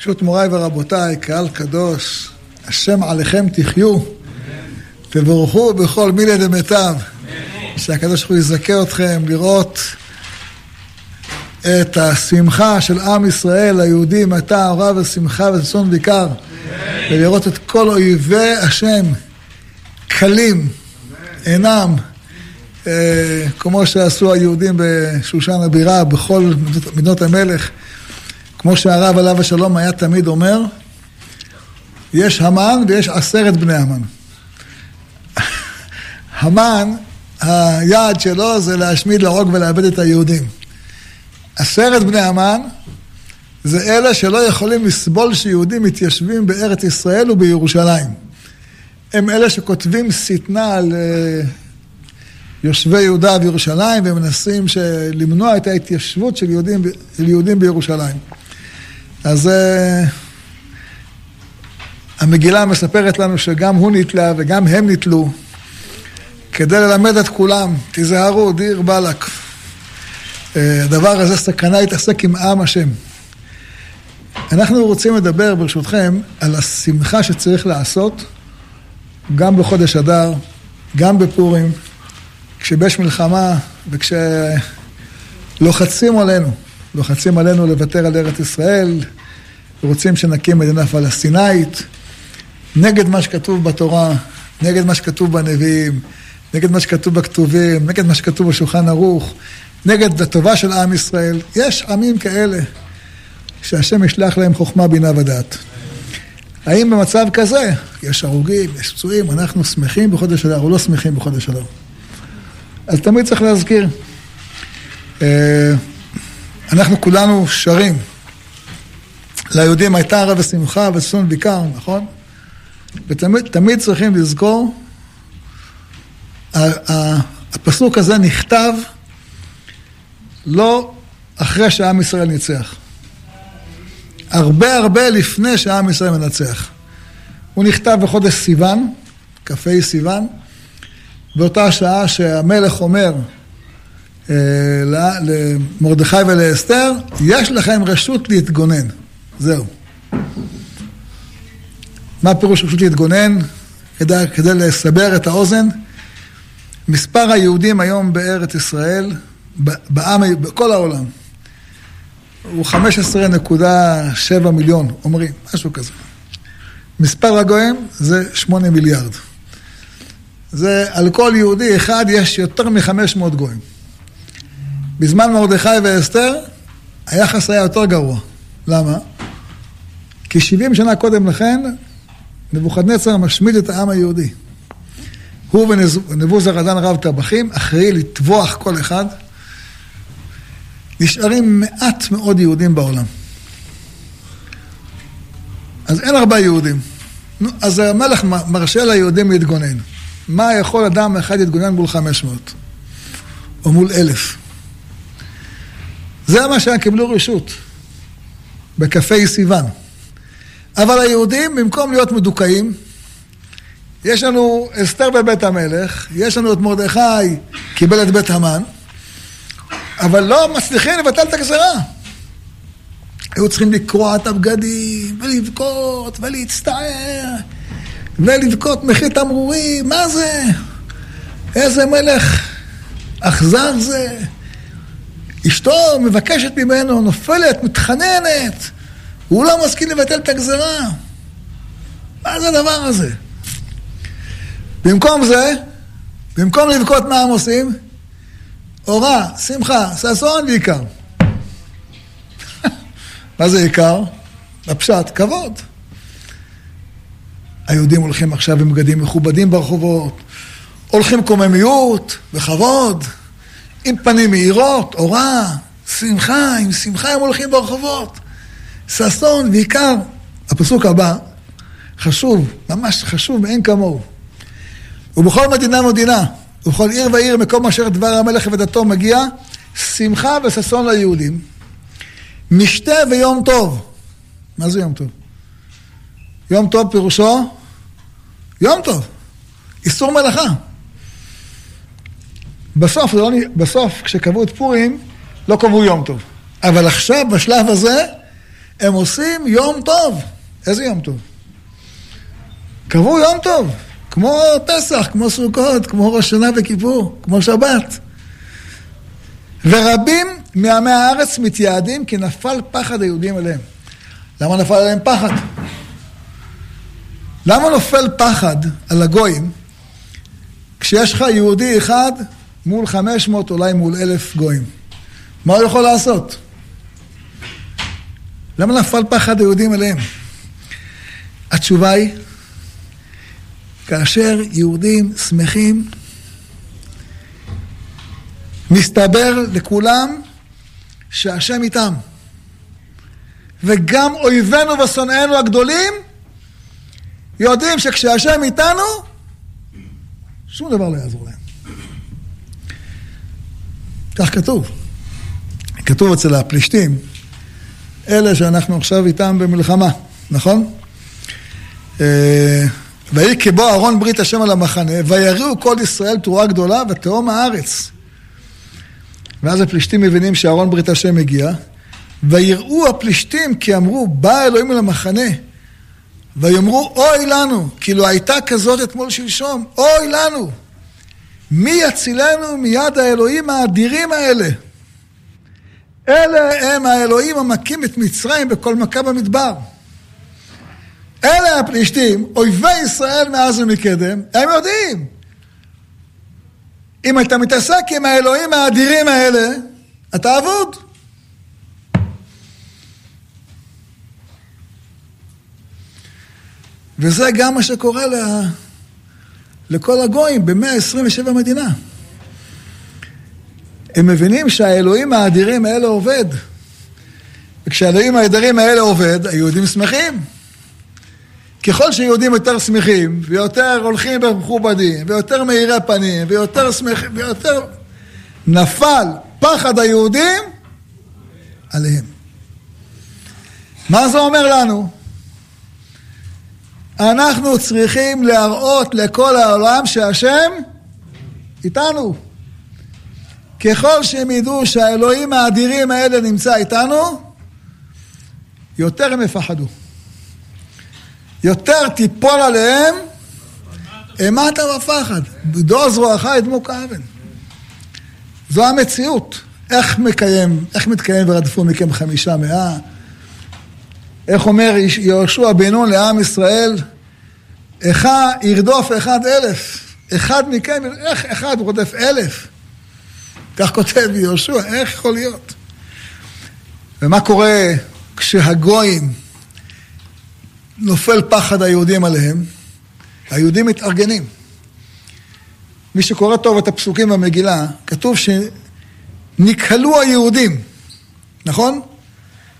ברשות מוריי ורבותיי, קהל קדוש, השם עליכם תחיו, תבורכו בכל מילי דמיטב, שהקדוש ברוך הוא יזכה אתכם לראות את השמחה של עם ישראל, היהודים, אתה, הורא ושמחה וששון ויקר, ולראות את כל אויבי השם קלים, אינם, אה, כמו שעשו היהודים בשושן הבירה, בכל מדינות המלך. כמו שהרב עליו השלום היה תמיד אומר, יש המן ויש עשרת בני המן. המן, היעד שלו זה להשמיד, להרוג ולאבד את היהודים. עשרת בני המן זה אלה שלא יכולים לסבול שיהודים מתיישבים בארץ ישראל ובירושלים. הם אלה שכותבים שטנה על אה, יושבי יהודה וירושלים ומנסים למנוע את ההתיישבות של יהודים, של יהודים בירושלים. אז uh, המגילה מספרת לנו שגם הוא נתלה וגם הם נתלו כדי ללמד את כולם, תיזהרו, דיר באלק. Uh, הדבר הזה סכנה להתעסק עם עם השם. אנחנו רוצים לדבר, ברשותכם, על השמחה שצריך לעשות גם בחודש אדר, גם בפורים, כשיש מלחמה וכשלוחצים עלינו. לוחצים עלינו לוותר על ארץ ישראל, רוצים שנקים מדינה פלסטינאית, נגד מה שכתוב בתורה, נגד מה שכתוב בנביאים, נגד מה שכתוב בכתובים, נגד מה שכתוב בשולחן ערוך, נגד הטובה של עם ישראל. יש עמים כאלה שהשם ישלח להם חוכמה, בינה ודעת. האם במצב כזה, יש הרוגים, יש פצועים, אנחנו שמחים בחודש אדר או לא שמחים בחודש אדר? אז תמיד צריך להזכיר. אנחנו כולנו שרים. ליהודים הייתה ערב ושמחה וששון ויקר, נכון? ותמיד צריכים לזכור, הפסוק הזה נכתב לא אחרי שעם ישראל ניצח. הרבה הרבה לפני שעם ישראל מנצח. הוא נכתב בחודש סיוון, כ"ה סיוון, באותה שעה שהמלך אומר למרדכי ולאסתר, יש לכם רשות להתגונן. זהו. מה פירוש רשות להתגונן? כדי, כדי לסבר את האוזן, מספר היהודים היום בארץ ישראל, בעם, בכל העולם, הוא 15.7 מיליון, אומרים, משהו כזה. מספר הגויים זה 8 מיליארד. זה על כל יהודי אחד יש יותר מ-500 גויים. בזמן מרדכי ואסתר, היחס היה יותר גרוע. למה? כי 70 שנה קודם לכן, נבוכדנצר משמיד את העם היהודי. הוא ונבוזרדן רב טבחים, אחראי לטבוח כל אחד. נשארים מעט מאוד יהודים בעולם. אז אין הרבה יהודים. נו, אז המלך מרשה ליהודים להתגונן. מה יכול אדם אחד להתגונן מול 500? או מול אלף? זה מה שהם קיבלו רשות, בכ"ה סיוון. אבל היהודים, במקום להיות מדוכאים, יש לנו אסתר בבית המלך, יש לנו את מרדכי, קיבל את בית המן, אבל לא מצליחים לבטל את הגזרה. היו צריכים לקרוע את הבגדים, ולבכות, ולהצטער, ולבכות מחיר תמרורים, מה זה? איזה מלך אכזר זה. אשתו מבקשת ממנו, נופלת, מתחננת, הוא לא מסכים לבטל את הגזרה. מה זה הדבר הזה? במקום זה, במקום לבכות מה הם עושים? אורה, שמחה, ששון ועיקר. מה זה עיקר? בפשט, כבוד. היהודים הולכים עכשיו בבגדים מכובדים ברחובות, הולכים קוממיות וכבוד. עם פנים מאירות, אורה, שמחה, עם שמחה הם הולכים ברחובות. ששון ועיקר. הפסוק הבא, חשוב, ממש חשוב מאין כמוהו. ובכל מדינה מדינה, ובכל עיר ועיר, מקום אשר דבר המלך ודתו מגיע, שמחה וששון ליהודים. משתה ויום טוב. מה זה יום טוב? יום טוב פירושו יום טוב. איסור מלאכה. בסוף, לא, בסוף, כשקבעו את פורים, לא קבעו יום טוב. אבל עכשיו, בשלב הזה, הם עושים יום טוב. איזה יום טוב? קבעו יום טוב, כמו פסח, כמו סוכות, כמו ראש שנה וכיפור, כמו שבת. ורבים מעמי הארץ מתייעדים כי נפל פחד היהודים עליהם. למה נפל עליהם פחד? למה נופל פחד על הגויים כשיש לך יהודי אחד מול 500, אולי מול אלף גויים? מה הוא יכול לעשות? למה נפל פחד היהודים עליהם? התשובה היא, כאשר יהודים שמחים, מסתבר לכולם שהשם איתם. וגם אויבינו ושונאינו הגדולים יודעים שכשהשם איתנו, שום דבר לא יעזור להם. כך כתוב. כתוב אצל הפלישתים, אלה שאנחנו עכשיו איתם במלחמה, נכון? אה, ויהי כבוא אהרון ברית השם על המחנה, ויריעו כל ישראל תרועה גדולה ותהום הארץ. ואז הפלישתים מבינים שאהרון ברית השם מגיע, ויראו הפלישתים כי אמרו, בא אלוהים אל המחנה. ויאמרו, אוי לנו, כאילו הייתה כזאת אתמול שלשום, אוי לנו. מי יצילנו מיד האלוהים האדירים האלה? אלה הם האלוהים המכים את מצרים בכל מכה במדבר. אלה הפלישתים, אויבי ישראל מאז ומקדם, הם יודעים. אם אתה מתעסק עם האלוהים האדירים האלה, אתה אבוד. וזה גם מה שקורה לכל הגויים במאה ה-27 מדינה. הם מבינים שהאלוהים האדירים האלה עובד. וכשהאלוהים האדירים האלה עובד, היהודים שמחים. ככל שיהודים יותר שמחים, ויותר הולכים ומכובדים, ויותר מאירי פנים, ויותר שמחים, ויותר... נפל פחד היהודים עליהם. מה זה אומר לנו? אנחנו צריכים להראות לכל העולם שהשם איתנו. ככל שהם ידעו שהאלוהים האדירים האלה נמצא איתנו, יותר הם יפחדו. יותר תיפול עליהם אימת ופחד. דור זרועך ידמו כאבן. זו המציאות. איך מקיים, איך מתקיים ורדפו מכם חמישה מאה? איך אומר יהושע בן נון לעם ישראל? איכה ירדוף אחד אלף. אחד מכם, איך אחד רודף אלף? כך כותב יהושע, איך יכול להיות? ומה קורה כשהגויים נופל פחד היהודים עליהם, היהודים מתארגנים. מי שקורא טוב את הפסוקים במגילה, כתוב שנקהלו היהודים, נכון?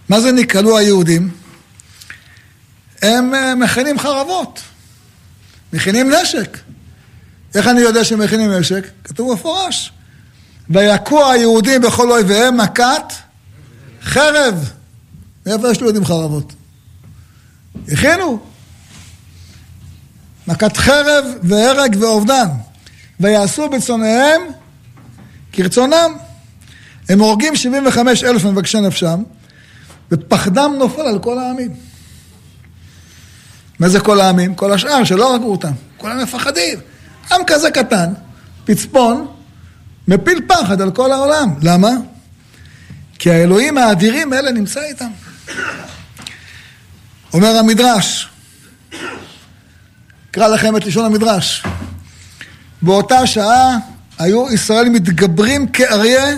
מה זה נקהלו היהודים? הם אה, מכינים חרבות, מכינים נשק. איך אני יודע שהם מכינים נשק? כתוב מפורש. ויכו היהודים בכל אויביהם מכת חרב. מאיפה יש ליהודים חרבות? הכינו. מכת חרב והרג ואובדן. ויעשו בצונאיהם כרצונם. הם הורגים 75 אלף מבקשי נפשם, ופחדם נופל על כל העמים. מה זה כל העמים? כל השאר שלא הרגו אותם. כולם מפחדים. עם כזה קטן, פצפון, מפיל פחד על כל העולם. למה? כי האלוהים האדירים האלה נמצא איתם. אומר המדרש, אקרא לכם את לשון המדרש. באותה שעה היו ישראל מתגברים כאריה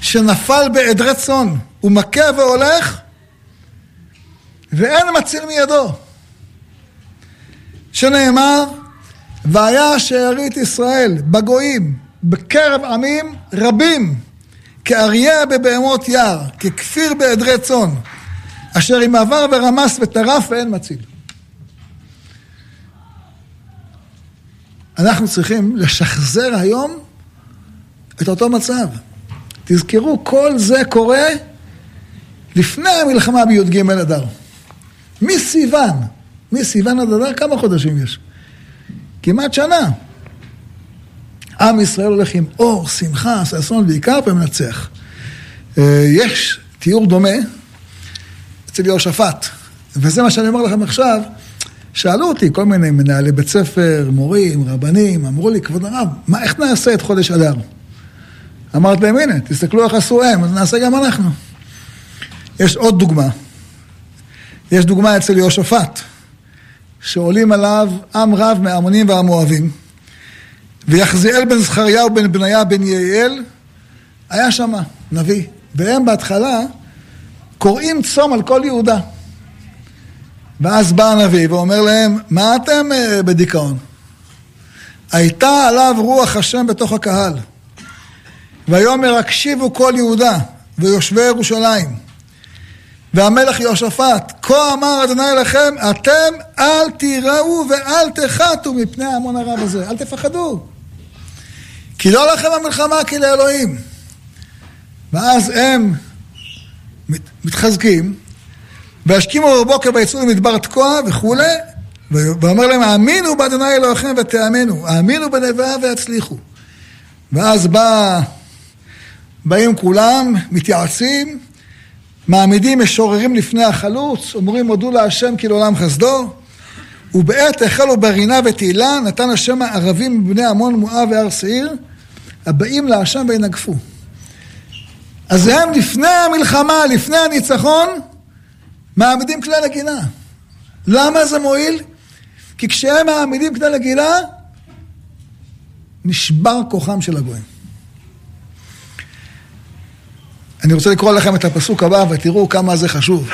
שנפל בעדרי צאן, הוא מכה והולך ואין מציל מידו. שנאמר, והיה שארית ישראל בגויים בקרב עמים רבים כאריה בבהמות יער, ככפיר בעדרי צאן. אשר אם עבר ורמס וטרף ואין מציל. אנחנו צריכים לשחזר היום את אותו מצב. תזכרו, כל זה קורה לפני המלחמה בי"ג אדר. מסיוון, מסיוון עד אדר כמה חודשים יש? כמעט שנה. עם ישראל הולך עם אור, שמחה, ששון ועיקר ומנצח. אה, יש תיאור דומה אצל יהושפט. וזה מה שאני אומר לכם עכשיו. שאלו אותי כל מיני מנהלי בית ספר, מורים, רבנים, אמרו לי, כבוד הרב, מה, איך נעשה את חודש אדר? אמרתי להם, הנה, תסתכלו איך עשו הם, אז נעשה גם אנחנו. יש עוד דוגמה. יש דוגמה אצל יהושפט, שעולים עליו עם רב מהעמונים והמואבים, ויחזיאל בן זכריהו בן בניה בן יעל, היה שם, נביא. והם בהתחלה קוראים צום על כל יהודה. ואז בא הנביא ואומר להם, מה אתם אה, בדיכאון? הייתה עליו רוח השם בתוך הקהל. ויאמר הקשיבו כל יהודה ויושבי ירושלים. והמלך יהושפט, כה אמר אדוני לכם, אתם אל תיראו ואל תחתו מפני ההמון הרב הזה, אל תפחדו. כי לא לכם המלחמה כי לאלוהים. ואז הם מתחזקים, וישכימו בבוקר ויצאו למדבר תקוע וכולי, ואומר להם, האמינו באדוני אלוהיכם ותאמנו, האמינו בנביאה ויצליחו. ואז בא, באים כולם, מתייעצים, מעמידים משוררים לפני החלוץ, אומרים הודו להשם כי לעולם חסדו, ובעת החלו ברינה ותהילה, נתן השם הערבים מבני עמון מואב והר שעיר, הבאים להשם וינגפו. אז הם לפני המלחמה, לפני הניצחון, מעמידים כלי נגינה. למה זה מועיל? כי כשהם מעמידים כלי נגינה, נשבר כוחם של הגויים. אני רוצה לקרוא לכם את הפסוק הבא ותראו כמה זה חשוב.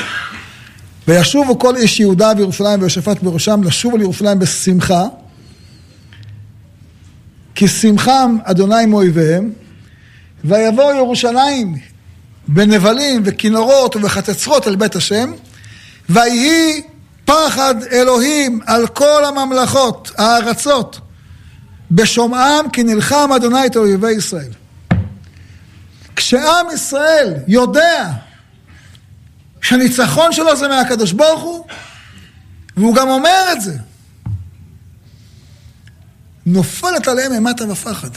וישובו כל איש יהודה וירושלים ויושפט בראשם לשוב לירושלים בשמחה כי שמחם אדוני מאויביהם ויבואו ירושלים בנבלים וכינורות ובחצוצרות אל בית השם ויהי פחד אלוהים על כל הממלכות, הארצות, בשומעם כי נלחם אדוני את אויבי ישראל. כשעם ישראל יודע שהניצחון שלו זה מהקדוש ברוך הוא, והוא גם אומר את זה, נופלת עליהם אימתה ופחד.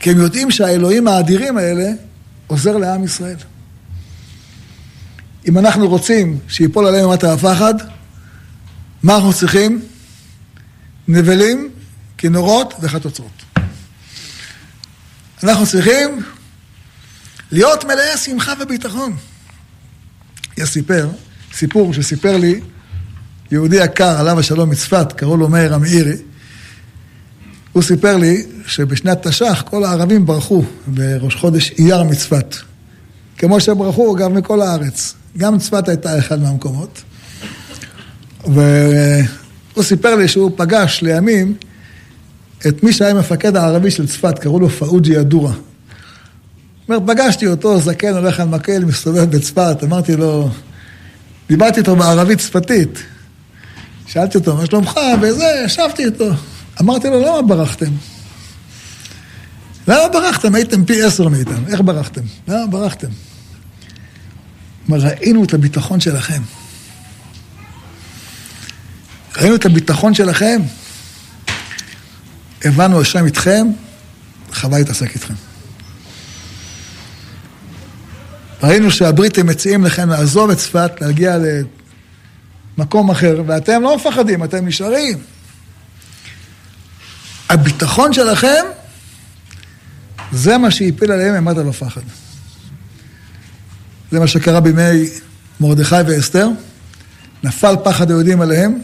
כי הם יודעים שהאלוהים האדירים האלה עוזר לעם ישראל. אם אנחנו רוצים שיפול עליהם אימתה ופחד, מה אנחנו צריכים? נבלים, כינורות וחצוצרות. אנחנו צריכים להיות מלאי שמחה וביטחון. יש סיפר, סיפור שסיפר לי יהודי יקר, עליו השלום מצפת, קראו לו מאיר המאירי. הוא סיפר לי שבשנת תש"ח כל הערבים ברחו בראש חודש אייר מצפת. כמו שברחו, אגב, מכל הארץ. גם צפת הייתה אחד מהמקומות. והוא סיפר לי שהוא פגש לימים את מי שהיה מפקד הערבי של צפת, קראו לו פאוג'י אדורה. אומר, פגשתי אותו, זקן, הולך על מקל, מסתובב בצפת, אמרתי לו, דיברתי איתו בערבית צפתית. שאלתי אותו, מה שלומך? וזה, ישבתי איתו. אמרתי לו, למה ברחתם? למה ברחתם? הייתם פי עשר מאיתנו. איך ברחתם? למה ברחתם? אומר, ראינו את הביטחון שלכם. ראינו את הביטחון שלכם. הבנו השם איתכם, חווה להתעסק איתכם. ראינו שהבריטים מציעים לכם לעזוב את צפת, להגיע למקום אחר, ואתם לא מפחדים, אתם נשארים. הביטחון שלכם, זה מה שהפיל עליהם אימת על הפחד. זה מה שקרה בימי מרדכי ואסתר. נפל פחד היהודים עליהם.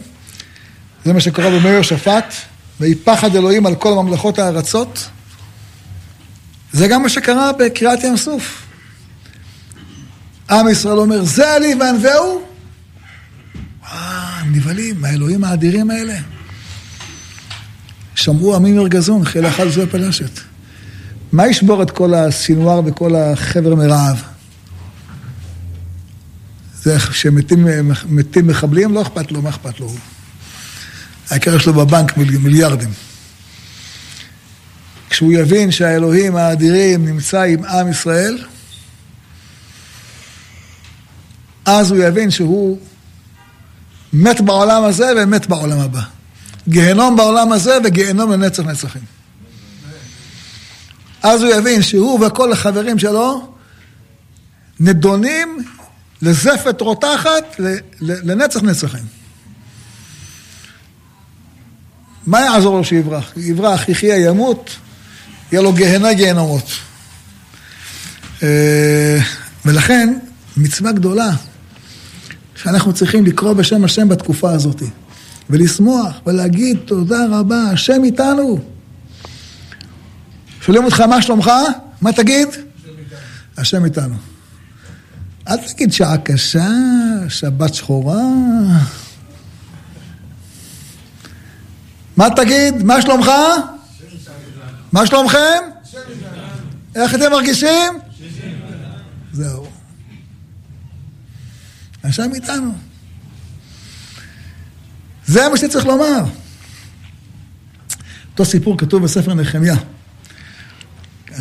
זה מה שקרה בימי יהושפט. ויהי פחד אלוהים על כל ממלכות הארצות. זה גם מה שקרה בקריאת ים סוף. עם ישראל אומר, זה עלי וענווהו? וואו, הם נבהלים, האלוהים האדירים האלה. שמעו עמים ירגזון, חיל אחד זו פלשת. מה ישבור את כל הסינואר וכל החבר מרעב? זה שמתים מחבלים, לא אכפת לו, מה אכפת לו? העיקר יש לו בבנק מיליארדים. כשהוא יבין שהאלוהים האדירים נמצא עם עם ישראל, אז הוא יבין שהוא מת בעולם הזה ומת בעולם הבא. גיהנום בעולם הזה וגיהנום לנצח נצחים. אז הוא יבין שהוא וכל החברים שלו נדונים לזפת רותחת לנצח נצחים. מה יעזור לו שיברח? יברח, יחיה, ימות, יהיה לו גהנה גיהנומות. אה, ולכן, מצווה גדולה, שאנחנו צריכים לקרוא בשם השם בתקופה הזאת, ולשמוח, ולהגיד תודה רבה, השם איתנו. שואלים אותך, מה שלומך? מה תגיד? השם איתנו. אל תגיד שעה קשה, שבת שחורה. מה תגיד? מה שלומך? מה שלומכם? איך אתם מרגישים? זהו. השם איתנו. זה מה שצריך לומר. אותו סיפור כתוב בספר נחמיה.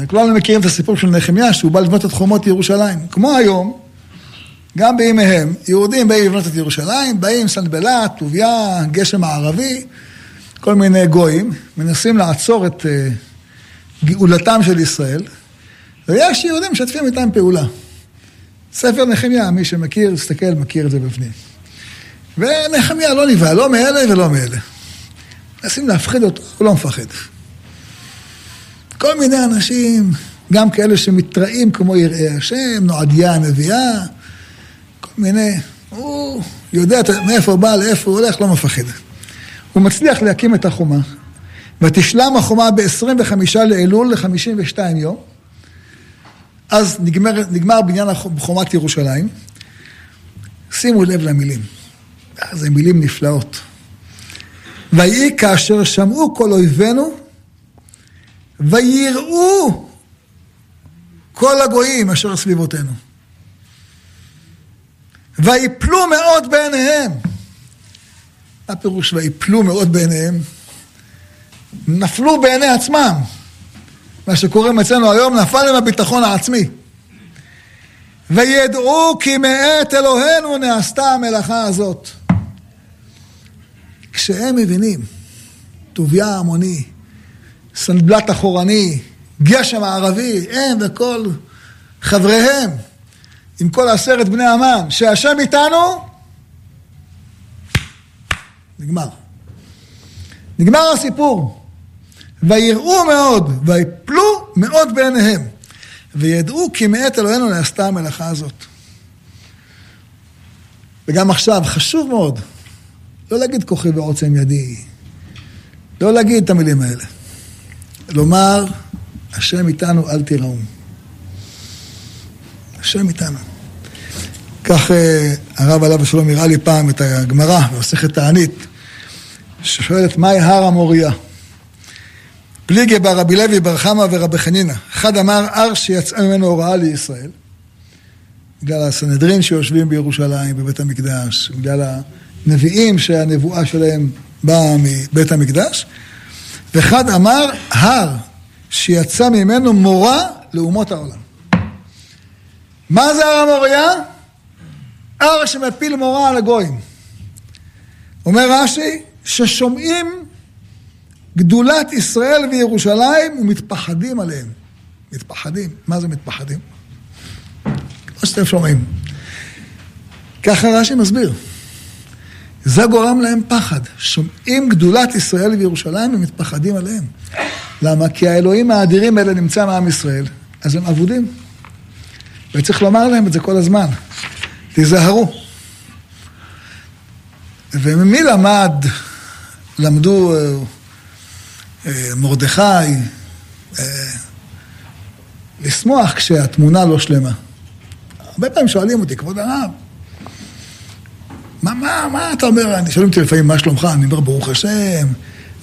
כולנו מכירים את הסיפור של נחמיה, שהוא בא לבנות את חומות ירושלים. כמו היום, גם בימיהם, יהודים באים לבנות את ירושלים, באים סנבלת, טוביה, גשם הערבי, כל מיני גויים, מנסים לעצור את uh, גאולתם של ישראל, ויש יהודים משתפים איתם פעולה. ספר נחמיה, מי שמכיר, תסתכל, מכיר את זה בפנים. ונחמיה לא נבהל, לא מאלה ולא מאלה. מנסים להפחיד אותו, הוא לא מפחד. כל מיני אנשים, גם כאלה שמתראים כמו יראי השם, נועדיה הנביאה, כל מיני, הוא יודע מאיפה הוא בא, לאיפה הוא הולך, לא מפחד. הוא מצליח להקים את החומה, ותשלם החומה ב-25 לאלול ל-52 יום. אז נגמר, נגמר בניין חומת ירושלים. שימו לב למילים. זה מילים נפלאות. ויהי כאשר שמעו כל אויבינו, ויראו כל הגויים אשר סביבותינו. ויפלו מאוד בעיניהם. מה פירוש ויפלו מאוד בעיניהם? נפלו בעיני עצמם. מה שקוראים אצלנו היום, נפל עם הביטחון העצמי. וידעו כי מאת אלוהינו נעשתה המלאכה הזאת. כשהם מבינים, טוביה המוני, סנדלת אחורני, גשם הערבי, הם וכל חבריהם, עם כל עשרת בני המן, שהשם איתנו, נגמר. נגמר הסיפור. ויראו מאוד, ויפלו מאוד בעיניהם, וידעו כי מאת אלוהינו נעשתה המלאכה הזאת. וגם עכשיו, חשוב מאוד, לא להגיד כוחי ועוצם ידי, לא להגיד את המילים האלה. לומר, השם איתנו, אל תיראו. השם איתנו. כך אה, הרב עליו השלום הראה לי פעם את הגמרא במסכת תענית, ששואלת מהי הר המוריה? פליגי בר רבי לוי בר חמא ורבי חנינא. אחד אמר הר שיצאה ממנו הוראה לישראל, בגלל הסנהדרין שיושבים בירושלים, בבית המקדש, בגלל הנביאים שהנבואה שלהם באה מבית המקדש, ואחד אמר הר שיצא ממנו מורה לאומות העולם. מה זה הר המוריה? הר שמפיל מורה על הגויים. אומר רש"י, ששומעים גדולת ישראל וירושלים ומתפחדים עליהם. מתפחדים. מה זה מתפחדים? כמו שאתם שומעים. ככה רש"י מסביר. זה גורם להם פחד. שומעים גדולת ישראל וירושלים ומתפחדים עליהם. למה? כי האלוהים האדירים האלה נמצא מעם ישראל, אז הם אבודים. וצריך לומר להם את זה כל הזמן. תיזהרו. וממי למד, למדו אה, אה, מרדכי, אה, לשמוח כשהתמונה לא שלמה. הרבה פעמים שואלים אותי, כבוד הרב, מה, מה, מה אתה אומר? אני שואלים אותי לפעמים, מה שלומך? אני אומר, ברוך השם,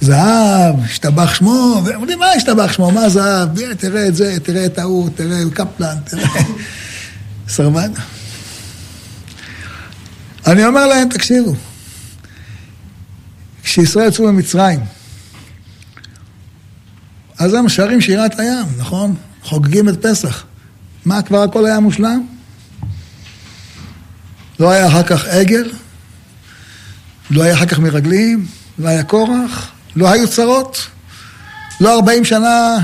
זהב, השתבח שמו, ואומרים, מה השתבח שמו? מה זהב? תראה את זה, תראה את ההוא, תראה קפלן, תראה... סרבן. אני אומר להם, תקשיבו, כשישראל יצאו ממצרים, אז הם שרים שירת הים, נכון? חוגגים את פסח. מה, כבר הכל היה מושלם? לא היה אחר כך עגל? לא היה אחר כך מרגלים? לא היה קורח? לא היו צרות? לא ארבעים שנה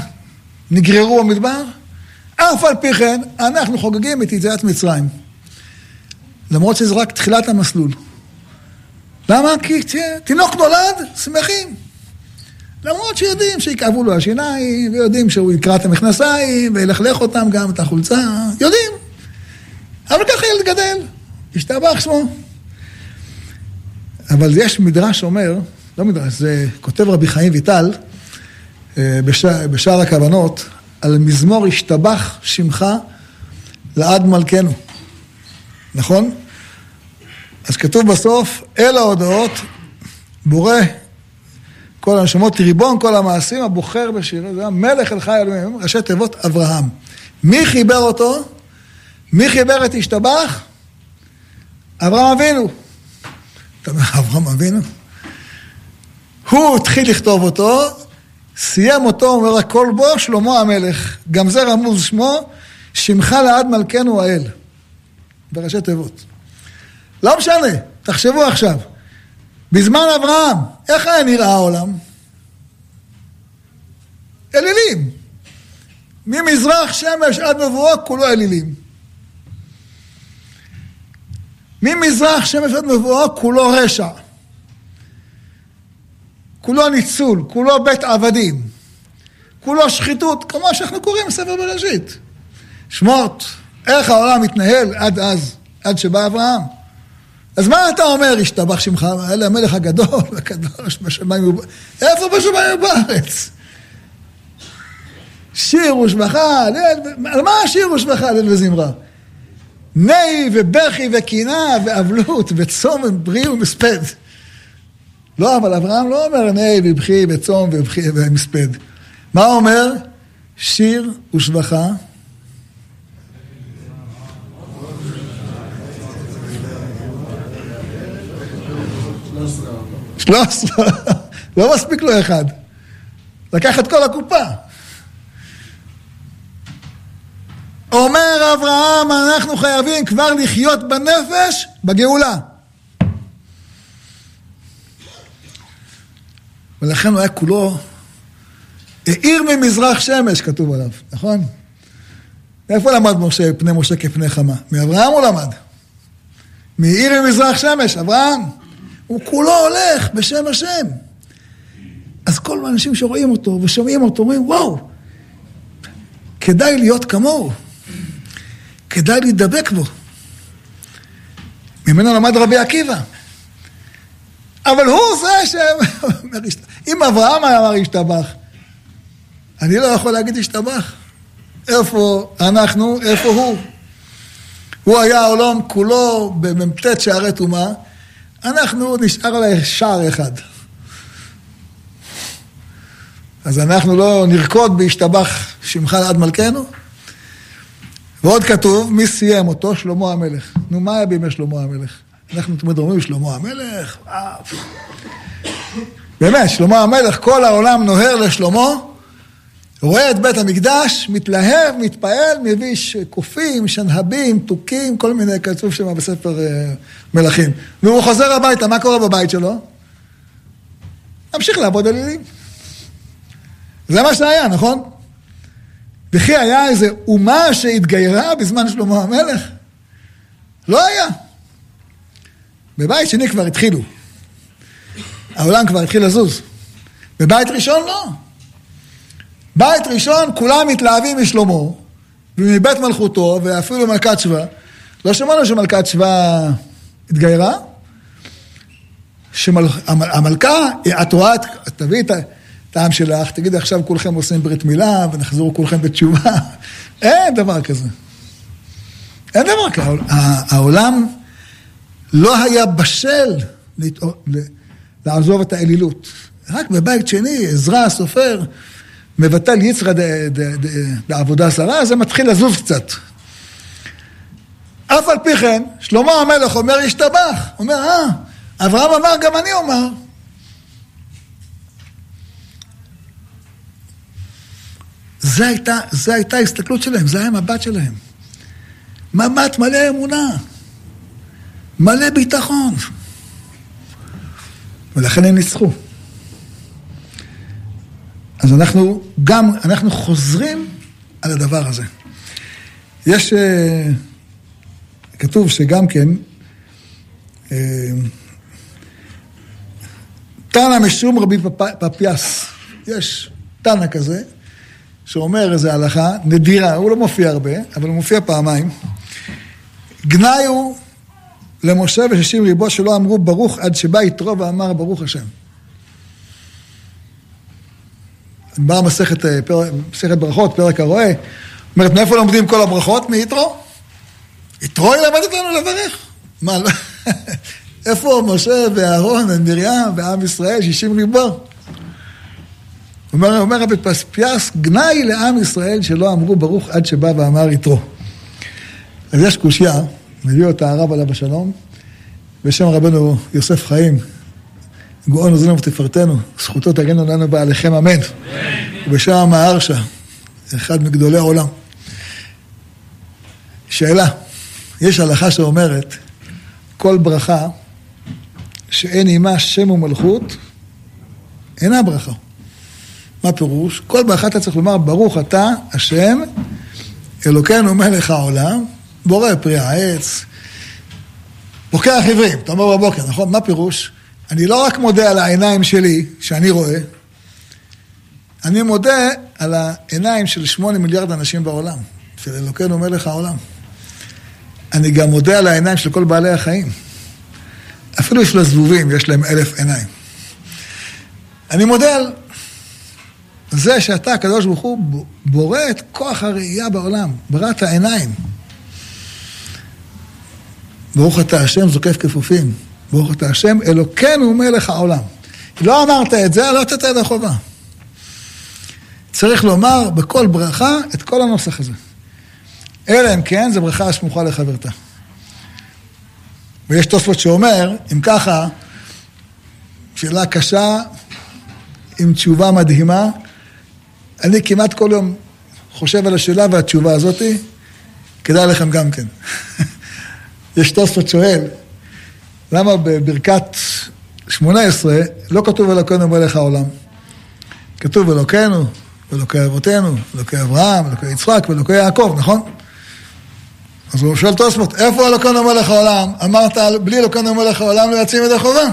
נגררו במדבר? אף על פי כן, אנחנו חוגגים את יציאת מצרים. למרות שזה רק תחילת המסלול. למה? כי תינוק נולד, שמחים. למרות שיודעים שיכאבו לו השיניים, ויודעים שהוא יקרע את המכנסיים, וילכלך אותם גם, את החולצה, יודעים. אבל ככה ילד גדל, השתבח שמו. אבל יש מדרש שאומר, לא מדרש, זה כותב רבי חיים ויטל, אה, בשער הכוונות, על מזמור השתבח שמך לעד מלכנו. נכון? אז כתוב בסוף, אל ההודעות, בורא כל הנשמות, ריבון כל המעשים, הבוחר בשיר, זה המלך אל חי אלוהים, ראשי תיבות אברהם. מי חיבר אותו? מי חיבר את השתבח? אברהם אבינו. אתה אומר, אברהם אבינו? הוא התחיל לכתוב אותו, סיים אותו, אומר הכל בו, שלמה המלך. גם זה רמוז שמו, שמך לעד מלכנו האל. בראשי תיבות. לא משנה, תחשבו עכשיו. בזמן אברהם, איך היה נראה העולם? אלילים. ממזרח שמש עד מבואו כולו אלילים. ממזרח שמש עד מבואו כולו רשע. כולו ניצול, כולו בית עבדים. כולו שחיתות, כמו שאנחנו קוראים בספר בראשית. שמות, איך העולם מתנהל עד אז, עד שבא אברהם. אז מה אתה אומר, השתבח שמך, אלה המלך הגדול, הקדוש בשמיים ובארץ. איפה בשמיים ובארץ? שיר ושבחה, על מה שיר ושבחה, ליל וזמרה? נהי ובכי וקינה ואבלות וצום וברי ומספד. לא, אבל אברהם לא אומר נהי ובכי וצום ובכי ומספד. מה אומר? שיר ושבחה. לא מספיק לו אחד. לקח את כל הקופה. אומר אברהם, אנחנו חייבים כבר לחיות בנפש בגאולה. ולכן הוא היה כולו האיר ממזרח שמש, כתוב עליו, נכון? איפה למד משה פני משה כפני חמה? מאברהם הוא למד. מאיר ממזרח שמש, אברהם. הוא כולו הולך בשם השם. אז כל האנשים שרואים אותו ושומעים אותו אומרים, וואו, כדאי להיות כמוהו. כדאי להידבק בו. ממנו למד רבי עקיבא. אבל הוא זה ש... אם אברהם היה אמר השתבח, אני לא יכול להגיד השתבח. איפה אנחנו, איפה הוא? הוא היה העולם כולו במ"ט שערי טומאה, אנחנו נשאר עליי שער אחד. אז אנחנו לא נרקוד בהשתבח שמך עד מלכנו? ועוד כתוב, מי סיים אותו? שלמה המלך. נו, מה היה בימי שלמה המלך? אנחנו תמיד אומרים שלמה המלך, באמת, שלמה המלך, כל העולם נוהר לשלמה, רואה את בית המקדש, מתלהב, מתפעל, מביא קופים, שנהבים, תוכים, כל מיני, כתוב שם בספר אה, מלכים. והוא חוזר הביתה, מה קורה בבית שלו? ממשיך לעבוד אלילים. זה מה שהיה, נכון? וכי היה איזה אומה שהתגיירה בזמן שלמה המלך? לא היה. בבית שני כבר התחילו. העולם כבר התחיל לזוז. בבית ראשון לא. בית ראשון כולם מתלהבים משלמה ומבית מלכותו ואפילו מלכת שבא. לא שמענו שמלכת שבא התגיירה? שהמלכה, את רואה, תביאי את הטעם שלך, תגידי עכשיו כולכם עושים ברית מילה ונחזרו כולכם בתשובה. אין דבר כזה. אין דבר כזה. העולם לא היה בשל לעזוב את האלילות. רק בבית שני, עזרא הסופר מבטל יצרא בעבודה זרה, זה מתחיל לזוז קצת. אף על פי כן, שלמה המלך אומר ישתבח. אומר, אה, אברהם אמר, גם אני אומר. זה הייתה, זה הייתה ההסתכלות שלהם, זה היה המבט שלהם. מבט מלא אמונה, מלא ביטחון. ולכן הם ניצחו. אז אנחנו גם, אנחנו חוזרים על הדבר הזה. יש, אה, כתוב שגם כן, תנא משום רבי פפיאס, יש תנא כזה, שאומר איזה הלכה נדירה, הוא לא מופיע הרבה, אבל הוא מופיע פעמיים. גנאי הוא למשה ושישים ריבו שלא אמרו ברוך עד שבא יתרו ואמר ברוך השם. באה מסכת, אה, מסכת ברכות, פרק הרועה, אומרת, מאיפה לומדים כל הברכות? מיתרו. יתרו ילמד אותנו לברך. מה, לא? איפה משה ואהרון ומרים ועם ישראל, שישים ריבו? אומר, אומר רבי פספיאס, גנאי לעם ישראל שלא אמרו ברוך עד שבא ואמר יתרו. אז יש קושייה, מביא אותה הרב עליו השלום, בשם רבנו יוסף חיים, גאון עוזרנו ותפארתנו, זכותו תגנו לנו בעליכם אמן. ובשם המהרשה, אחד מגדולי העולם. שאלה, יש הלכה שאומרת, כל ברכה שאין עימה שם ומלכות, אינה ברכה. מה פירוש? כל ברכה אתה צריך לומר, ברוך אתה, השם, אלוקינו מלך העולם, בורא פרי העץ, פוקח עברים, אתה אומר בבוקר, נכון? מה פירוש? אני לא רק מודה על העיניים שלי, שאני רואה, אני מודה על העיניים של שמונה מיליארד אנשים בעולם, של אלוקינו מלך העולם. אני גם מודה על העיניים של כל בעלי החיים. אפילו של הזבובים יש להם אלף עיניים. אני מודה על זה שאתה, הקדוש ברוך הוא, בורא את כוח הראייה בעולם, בראת העיניים. ברוך אתה השם זוקף כפופים. ברוך אתה השם אלוקינו מלך העולם. לא אמרת את זה, לא יצאת ידי. צריך לומר בכל ברכה את כל הנוסח הזה. אלא אם כן, זו ברכה הסמוכה לחברתה. ויש תוספות שאומר, אם ככה, שאלה קשה עם תשובה מדהימה, אני כמעט כל יום חושב על השאלה והתשובה הזאתי, כדאי לכם גם כן. יש תוספות שואל, למה בברכת שמונה עשרה לא כתוב אלוקינו מלך העולם? כתוב אלוקינו, אלוקי אבותינו, אלוקי אברהם, אלוקי יצחק ואלוקי יעקב, נכון? אז הוא שואל תוספות, איפה אלוקינו מלך העולם? אמרת, בלי אלוקינו מלך העולם לא יוצאים ידי חובה.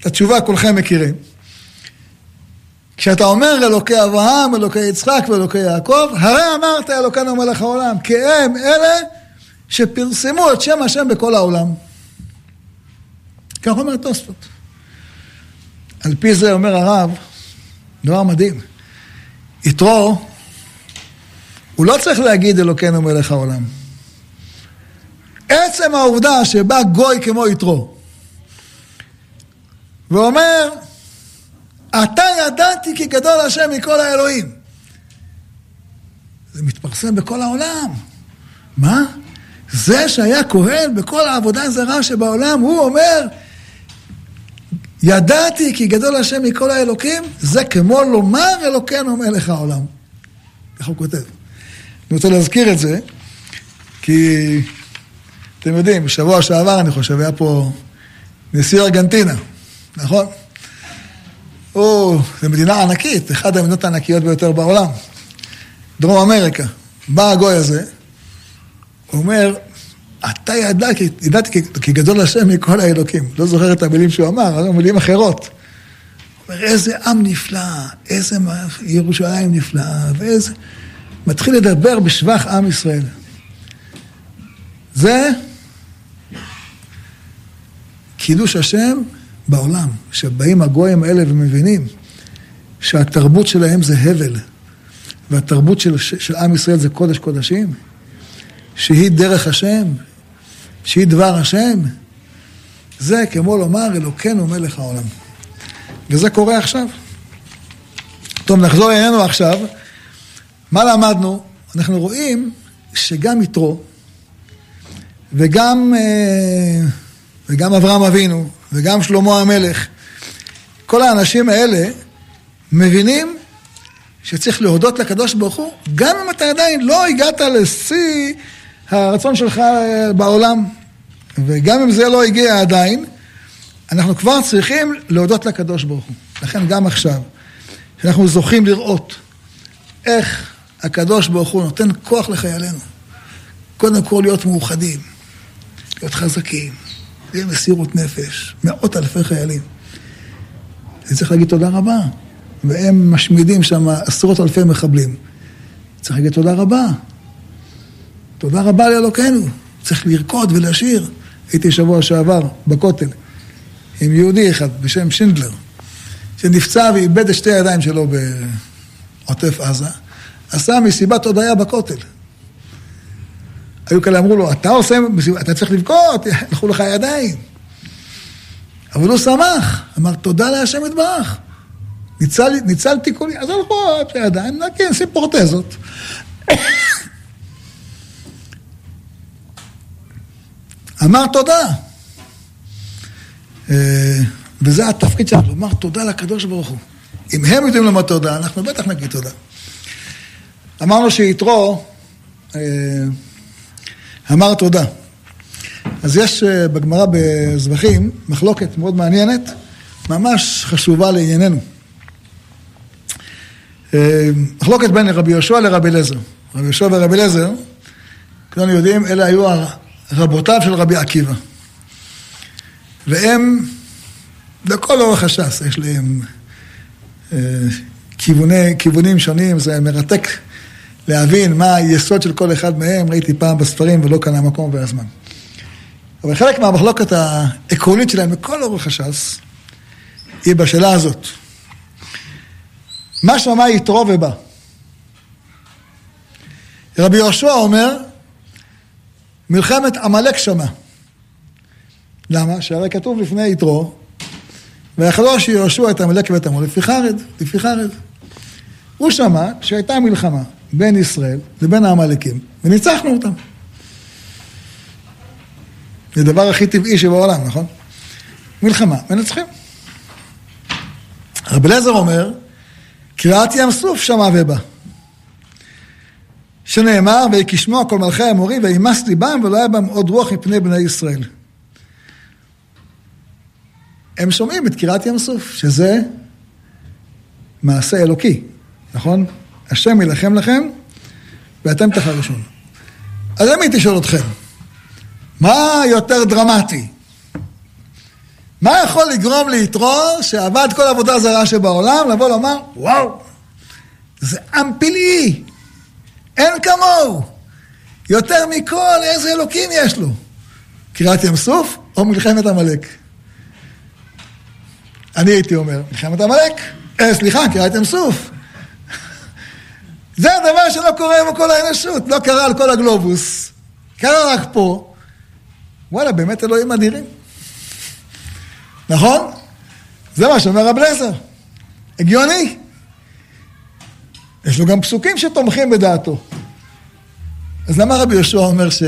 את התשובה כולכם מכירים. כשאתה אומר אלוקי אברהם, אלוקי יצחק ואלוקי יעקב, הרי אמרת אלוקינו מלך העולם, כי הם אלה שפרסמו את שם השם בכל העולם. כך אומר תוספות. על פי זה אומר הרב, דבר מדהים. יתרו, הוא לא צריך להגיד אלוקינו מלך העולם. עצם העובדה שבא גוי כמו יתרו, ואומר, אתה ידעתי כי גדול השם מכל האלוהים. זה מתפרסם בכל העולם. מה? זה שהיה כהן בכל העבודה הזרה שבעולם, הוא אומר, ידעתי כי גדול השם מכל האלוקים, זה כמו לומר אלוקינו מלך העולם. ככה הוא כותב. אני רוצה להזכיר את זה, כי אתם יודעים, בשבוע שעבר אני חושב, היה פה נשיא ארגנטינה, נכון? הוא, זו מדינה ענקית, אחת המדינות הענקיות ביותר בעולם, דרום אמריקה. בא הגוי הזה, אומר, אתה ידע, ידעתי כי גדול השם מכל האלוקים. לא זוכר את המילים שהוא אמר, אבל מילים אחרות. הוא אומר, איזה עם נפלא, איזה ירושלים נפלאה, ואיזה... מתחיל לדבר בשבח עם ישראל. זה קידוש השם בעולם, שבאים הגויים האלה ומבינים שהתרבות שלהם זה הבל, והתרבות של, של עם ישראל זה קודש קודשים, שהיא דרך השם, שהיא דבר השם, זה כמו לומר אלוקינו מלך העולם. וזה קורה עכשיו. טוב, נחזור אלינו עכשיו. מה למדנו? אנחנו רואים שגם יתרו וגם, אה, וגם אברהם אבינו וגם שלמה המלך, כל האנשים האלה מבינים שצריך להודות לקדוש ברוך הוא, גם אם אתה עדיין לא הגעת לשיא הרצון שלך אה, בעולם, וגם אם זה לא הגיע עדיין, אנחנו כבר צריכים להודות לקדוש ברוך הוא. לכן גם עכשיו, שאנחנו זוכים לראות איך הקדוש ברוך הוא נותן כוח לחיילינו. קודם כל להיות מאוחדים, להיות חזקים, זה מסירות נפש, מאות אלפי חיילים. אני צריך להגיד תודה רבה. והם משמידים שם עשרות אלפי מחבלים. צריך להגיד תודה רבה. תודה רבה לאלוקינו. צריך לרקוד ולשיר. הייתי שבוע שעבר בכותל עם יהודי אחד בשם שינדלר, שנפצע ואיבד את שתי הידיים שלו בעוטף עזה, עשה מסיבת הודיה בכותל. היו כאלה אמרו לו, אתה עושה, אתה צריך לבכות, הלכו לך ידיים. אבל הוא שמח, אמר תודה להשם יתברך. ניצל, ניצלתי כולי, אז הלכו הידיים, נקי, נשים פורטזות. אמר תודה. אה, וזה התפקיד שלנו, לומר תודה לקדוש ברוך הוא. אם הם יודעים לומר תודה, אנחנו בטח נגיד תודה. אמרנו שיתרו אה, אמר תודה. אז יש אה, בגמרא בזבחים מחלוקת מאוד מעניינת, ממש חשובה לענייננו. מחלוקת בין רבי יהושע לרבי אליעזר. רבי יהושע ורבי אליעזר, כולנו יודעים, אלה היו רבותיו של רבי עקיבא. והם, לכל אורך הש"ס, יש להם אה, כיווני, כיוונים שונים, זה מרתק להבין מה היסוד של כל אחד מהם, ראיתי פעם בספרים ולא כאן המקום והזמן. אבל חלק מהמחלוקת העקרונית שלהם לכל אורך הש"ס, היא בשאלה הזאת. מה שמע יתרו ובא? רבי יהושע אומר, מלחמת עמלק שמע. למה? שהרי כתוב לפני יתרו, ויחלוש יהושע את עמלק ואת עמו לפי חרד, לפי חרד. הוא שמע שהייתה מלחמה בין ישראל לבין העמלקים, וניצחנו אותם. זה הדבר הכי טבעי שבעולם, נכון? מלחמה, מנצחים. רבי אליעזר אומר, קריאת ים סוף שמע ובא. שנאמר, ויקשמוע כל מלכי האמורים, וימס ליבם, ולא היה בהם עוד רוח מפני בני ישראל. הם שומעים את קריאת ים סוף, שזה מעשה אלוקי, נכון? השם יילחם לכם, ואתם תחרשון. אז אם הייתי שואל אתכם, מה יותר דרמטי? מה יכול לגרום ליתרו שעבד כל עבודה זרה שבעולם, לבוא לומר, וואו, זה עם פלאי, אין כמוהו. יותר מכל, איזה אלוקים יש לו. קריאת ים סוף או מלחמת עמלק? אני הייתי אומר, מלחמת עמלק, אה, סליחה, קריאת ים סוף. זה הדבר שלא קורה בכל האנושות, לא קרה על כל הגלובוס, קרה רק פה. וואלה, באמת אלוהים אדירים. נכון? זה מה שאומר רב לזר. הגיוני. יש לו גם פסוקים שתומכים בדעתו. אז למה רבי יהושע אומר ש...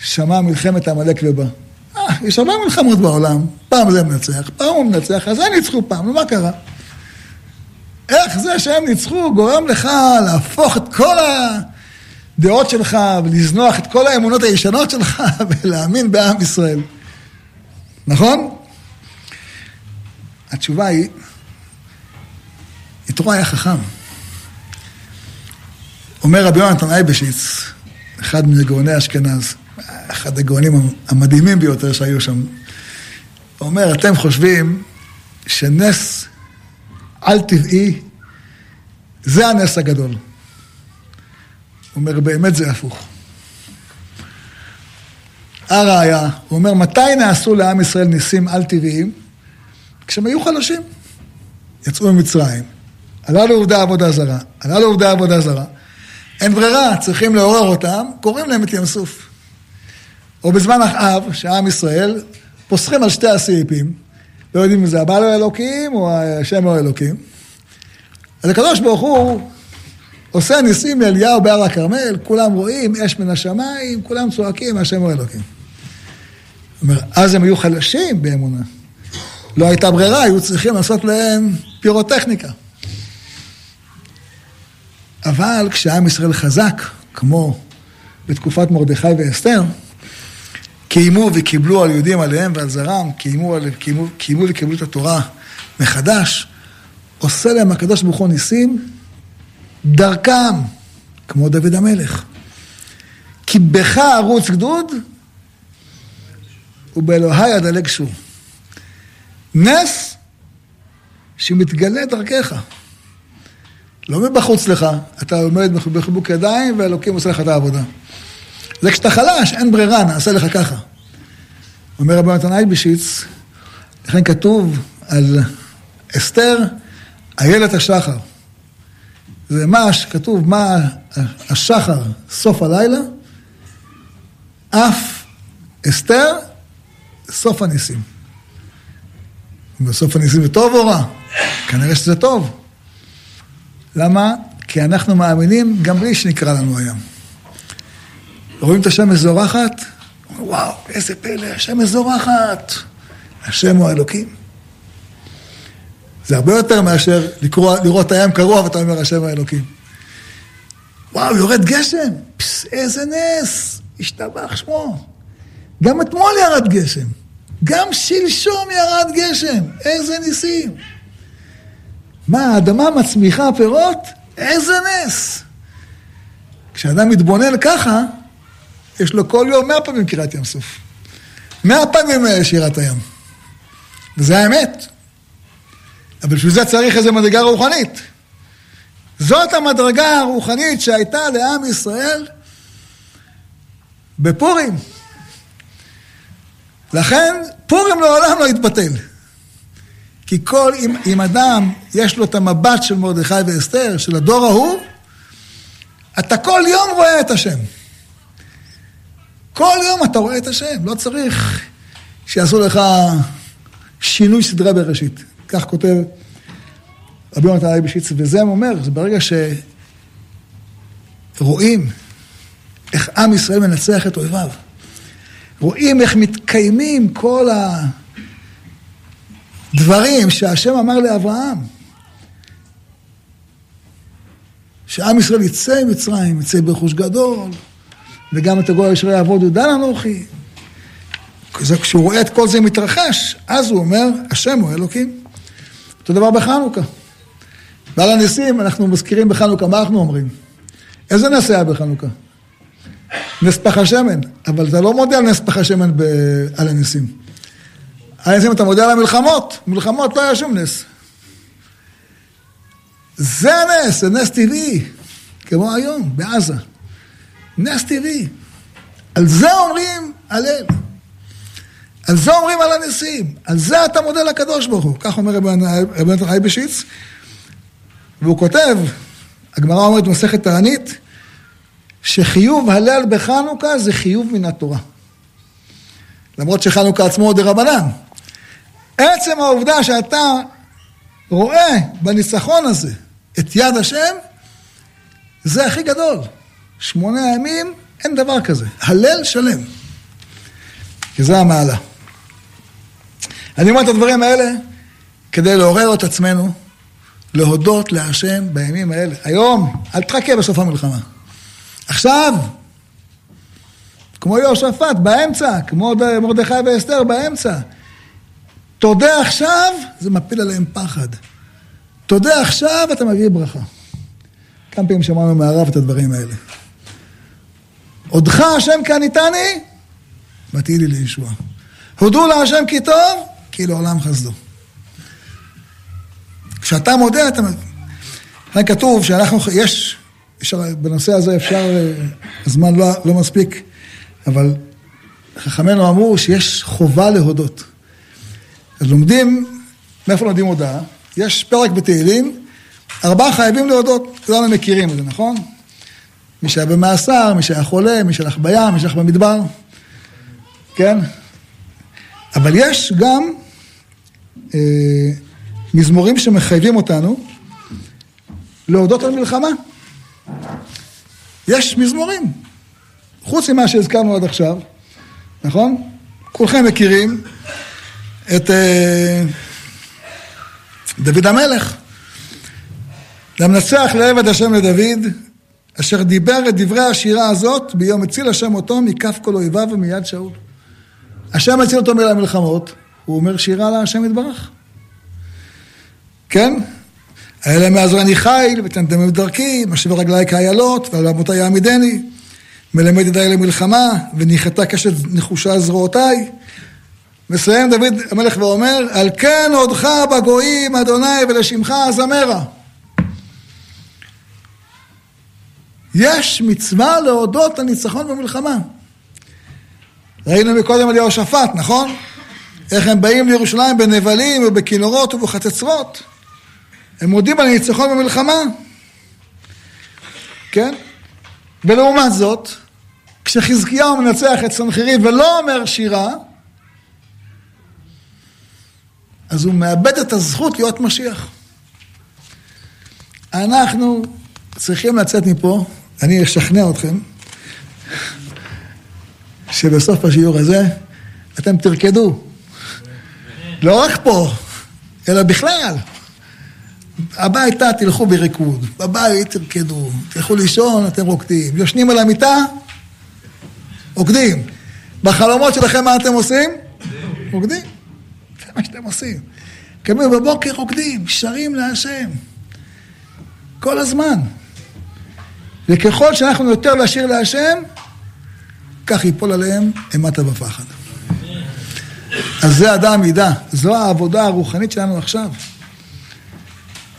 שמע מלחמת עמלק ובא? אה, יש הרבה מלחמות בעולם, פעם זה מנצח, פעם הוא מנצח, אז הם ניצחו פעם, ומה קרה? איך זה שהם ניצחו גורם לך להפוך את כל הדעות שלך ולזנוח את כל האמונות הישנות שלך ולהאמין בעם ישראל? נכון? התשובה היא, יתרו היה חכם. אומר רבי יונתן אייבשיץ, אחד מגאוני אשכנז, אחד הגאונים המדהימים ביותר שהיו שם, אומר, אתם חושבים שנס על-טבעי זה הנס הגדול. הוא אומר, באמת זה הפוך. הראיה, הוא אומר, מתי נעשו לעם ישראל ניסים על-טבעיים? כשהם היו חלשים. יצאו ממצרים, עלה לעובדי עבודה זרה, עלה לעובדי עבודה זרה. אין ברירה, צריכים לעורר אותם, קוראים להם את ים סוף. או בזמן אחאב, שעם ישראל, פוסחים על שתי הסעיפים, לא יודעים אם זה הבעל האלוקים או השם או האלוקים. אז הקדוש ברוך הוא עושה ניסים לאליהו בהר הכרמל, כולם רואים אש מן השמיים, כולם צועקים, השם הוא אלוקים. זאת אומרת, אז הם היו חלשים באמונה. לא הייתה ברירה, היו צריכים לעשות להם פירוטכניקה. אבל כשעם ישראל חזק, כמו בתקופת מרדכי ואסתר, קיימו וקיבלו על יהודים עליהם ועל זרם, קיימו, קיימו, קיימו וקיבלו את התורה מחדש, עושה להם הקדוש ברוך הוא ניסים דרכם, כמו דוד המלך. כי בך ערוץ גדוד ובאלוהי אדלג שוב. נס שמתגלה דרכך. לא מבחוץ לך, אתה עומד בחיבוק ידיים ואלוקים עושה לך את העבודה. זה כשאתה חלש, אין ברירה, נעשה לך ככה. אומר רבי נתן אייבשיץ, לכן כתוב על אסתר, איילת השחר. זה מה שכתוב, מה השחר, סוף הלילה, אף אסתר, סוף הניסים. בסוף הניסים זה טוב או רע? כנראה שזה טוב. למה? כי אנחנו מאמינים גם בלי שנקרא לנו היום. רואים את השמש זורחת? וואו, איזה פלא, השמש זורחת. השם הוא האלוקים. זה הרבה יותר מאשר לקרוא, לראות את הים קרוע ואתה אומר השם האלוקים. וואו, יורד גשם, פס, איזה נס, השתבח שמו. גם אתמול ירד גשם, גם שלשום ירד גשם, איזה ניסים. מה, האדמה מצמיחה פירות? איזה נס. כשאדם מתבונן ככה, יש לו כל יום מאה פעמים קריאת ים סוף. מאה פעמים שירת הים. וזה האמת. אבל בשביל זה צריך איזו מדרגה רוחנית. זאת המדרגה הרוחנית שהייתה לעם ישראל בפורים. לכן פורים לעולם לא יתבטל. כי כל, אם, אם אדם יש לו את המבט של מרדכי ואסתר, של הדור ההוא, אתה כל יום רואה את השם. כל יום אתה רואה את השם, לא צריך שיעשו לך שינוי סדרי בראשית. כך כותב רבי יונתן אייבשיץ, וזה אומר, זה ברגע שרואים איך עם ישראל מנצח את אויביו. רואים איך מתקיימים כל הדברים שהשם אמר לאברהם. שעם ישראל יצא ממצרים, יצא ברכוש גדול, וגם את הגוי אשר יעבוד ידע אנוכי. כשהוא רואה את כל זה מתרחש, אז הוא אומר, השם הוא אלוקים. אותו דבר בחנוכה. ועל הניסים אנחנו מזכירים בחנוכה, מה אנחנו אומרים? איזה נס היה בחנוכה? נס פח השמן, אבל אתה לא מודה על נס פח השמן ב... על הניסים. על הניסים אתה מודה על המלחמות, מלחמות לא היה שום נס. זה הנס, זה נס טבעי, כמו היום, בעזה. נס טבעי. על זה אומרים הלל. על זה אומרים על הניסים. על זה אתה מודה לקדוש ברוך הוא. כך אומר רבי נתן חי בשיץ. והוא כותב, הגמרא אומרת במסכת תענית, שחיוב הלל בחנוכה זה חיוב מן התורה. למרות שחנוכה עצמו הוא דה. עצם העובדה שאתה רואה בניצחון הזה את יד השם, זה הכי גדול. שמונה ימים, אין דבר כזה. הלל שלם. כי זה המעלה. אני אומר את הדברים האלה כדי לעורר את עצמנו, להודות להשם בימים האלה. היום, אל תחכה בסוף המלחמה. עכשיו, כמו יהושפט, באמצע, כמו מרדכי ואסתר, באמצע. תודה עכשיו, זה מפיל עליהם פחד. תודה עכשיו, אתה מביא ברכה. כמה פעמים שמענו מהרב את הדברים האלה. עודך השם כעניתני, ותהי לי לישועה. הודו להשם כי טוב, כי לעולם חסדו. כשאתה מודה, אתה... כאן כתוב שאנחנו, יש, אפשר, בנושא הזה אפשר, הזמן לא, לא מספיק, אבל חכמינו אמרו שיש חובה להודות. אז לומדים, מאיפה לומדים הודעה? יש פרק בתהילים, ארבעה חייבים להודות, כולנו מכירים את זה, נכון? מי שהיה במאסר, מי שהיה חולה, מי שהלך בים, מי שהלך במדבר, כן? אבל יש גם אה, מזמורים שמחייבים אותנו להודות על מלחמה. יש מזמורים, חוץ ממה שהזכרנו עד עכשיו, נכון? כולכם מכירים את אה, דוד המלך. למנצח לעבד השם לדוד, אשר דיבר את דברי השירה הזאת ביום הציל השם אותו מכף כל אויביו ומיד שאול. השם הציל אותו מלמלחמות, הוא אומר שירה להשם יתברך. כן? האלה מעזרני חיל, ותנדמי בדרכי, משווה רגלי כאיילות, ועל אבותי יעמידני. מלמד ידיי למלחמה, וניחתה קשת נחושה זרועותיי. מסיים דוד המלך ואומר, על כן עודך בגויים, אדוני, ולשמך אזמרה. יש מצווה להודות לניצחון במלחמה. ראינו מקודם על יהושפט, נכון? איך הם באים לירושלים בנבלים ובכינורות ובחצצרות. הם מודים על ניצחון במלחמה. כן? ולעומת זאת, כשחזקיהו מנצח את סנחריב ולא אומר שירה, אז הוא מאבד את הזכות להיות משיח. אנחנו צריכים לצאת מפה, אני אשכנע אתכם, שבסוף השיעור הזה אתם תרקדו. לא רק פה, אלא בכלל. הביתה תלכו בריקוד, בבית תרקדו, תלכו לישון, אתם רוקדים. יושנים על המיטה, רוקדים. בחלומות שלכם מה אתם עושים? רוקדים. מה שאתם עושים. קמים בבוקר רוקדים, שרים להשם. כל הזמן. וככל שאנחנו יותר לשיר להשם, כך ייפול עליהם אימתה ופחד. אז זה אדם ידע, זו העבודה הרוחנית שלנו עכשיו.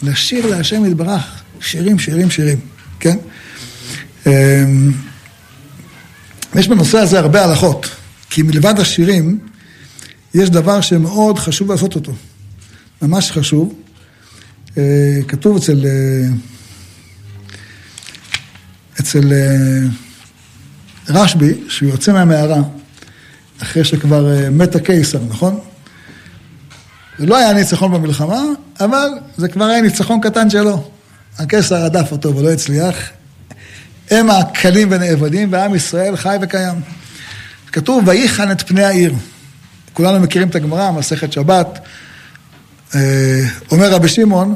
לשיר להשם יתברך, שירים, שירים, שירים, כן? אמ, יש בנושא הזה הרבה הלכות, כי מלבד השירים, יש דבר שמאוד חשוב לעשות אותו. ממש חשוב. אה, כתוב אצל... אה, אצל אה, רשב"י, שהוא יוצא מהמערה, אחרי שכבר מת הקיסר, נכון? זה לא היה ניצחון במלחמה, אבל זה כבר היה ניצחון קטן שלו. הקיסר רדף אותו ולא הצליח. הם הקלים ונאבדים, ועם ישראל חי וקיים. כתוב, ויחן את פני העיר. כולנו מכירים את הגמרא, מסכת שבת. אה, אומר רבי שמעון,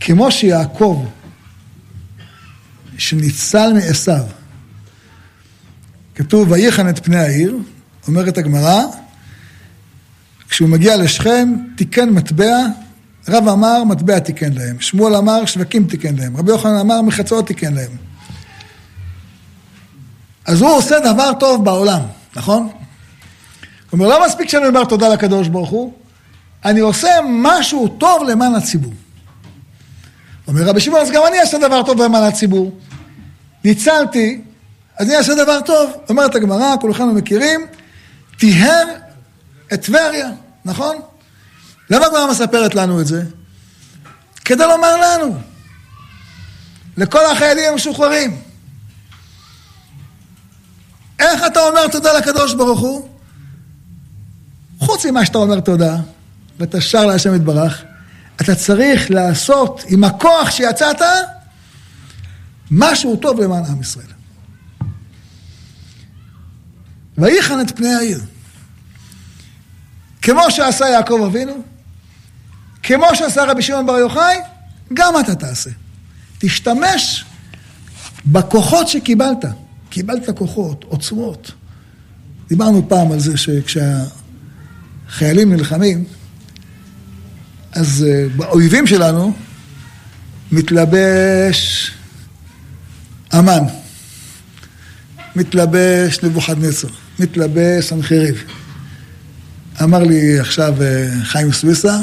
כמו שיעקב, שניצל מעשו, כתוב, ויחן את פני העיר, אומרת הגמרא, כשהוא מגיע לשכם, תיקן מטבע, רב אמר, מטבע תיקן להם. שמואל אמר, שווקים תיקן להם. רבי יוחנן אמר, מחצאות תיקן להם. אז הוא עושה דבר טוב בעולם, נכון? הוא אומר, לא מספיק שאני אומר תודה לקדוש ברוך הוא, אני עושה משהו טוב למען הציבור. אומר רבי שמעון, אז גם אני אעשה דבר טוב למען הציבור. ניצלתי, אז אני אעשה דבר טוב. אומרת הגמרא, כולכם מכירים, טיהר את טבריה, נכון? למה הגמרא מספרת לנו את זה? כדי לומר לנו, לכל החיילים המשוחררים, איך אתה אומר תודה לקדוש ברוך הוא? חוץ ממה שאתה אומר תודה, ואתה שר להשם יתברך, אתה צריך לעשות עם הכוח שיצאת משהו טוב למען עם ישראל. ויחן את פני העיר. כמו שעשה יעקב אבינו, כמו שעשה רבי שמעון בר יוחאי, גם אתה תעשה. תשתמש בכוחות שקיבלת. קיבלת כוחות, עוצמות. דיברנו פעם על זה שכשהחיילים נלחמים, אז אה, באויבים שלנו מתלבש המן, מתלבש נבוכדנצר, מתלבש סנחריב. אמר לי עכשיו אה, חיים סוויסה,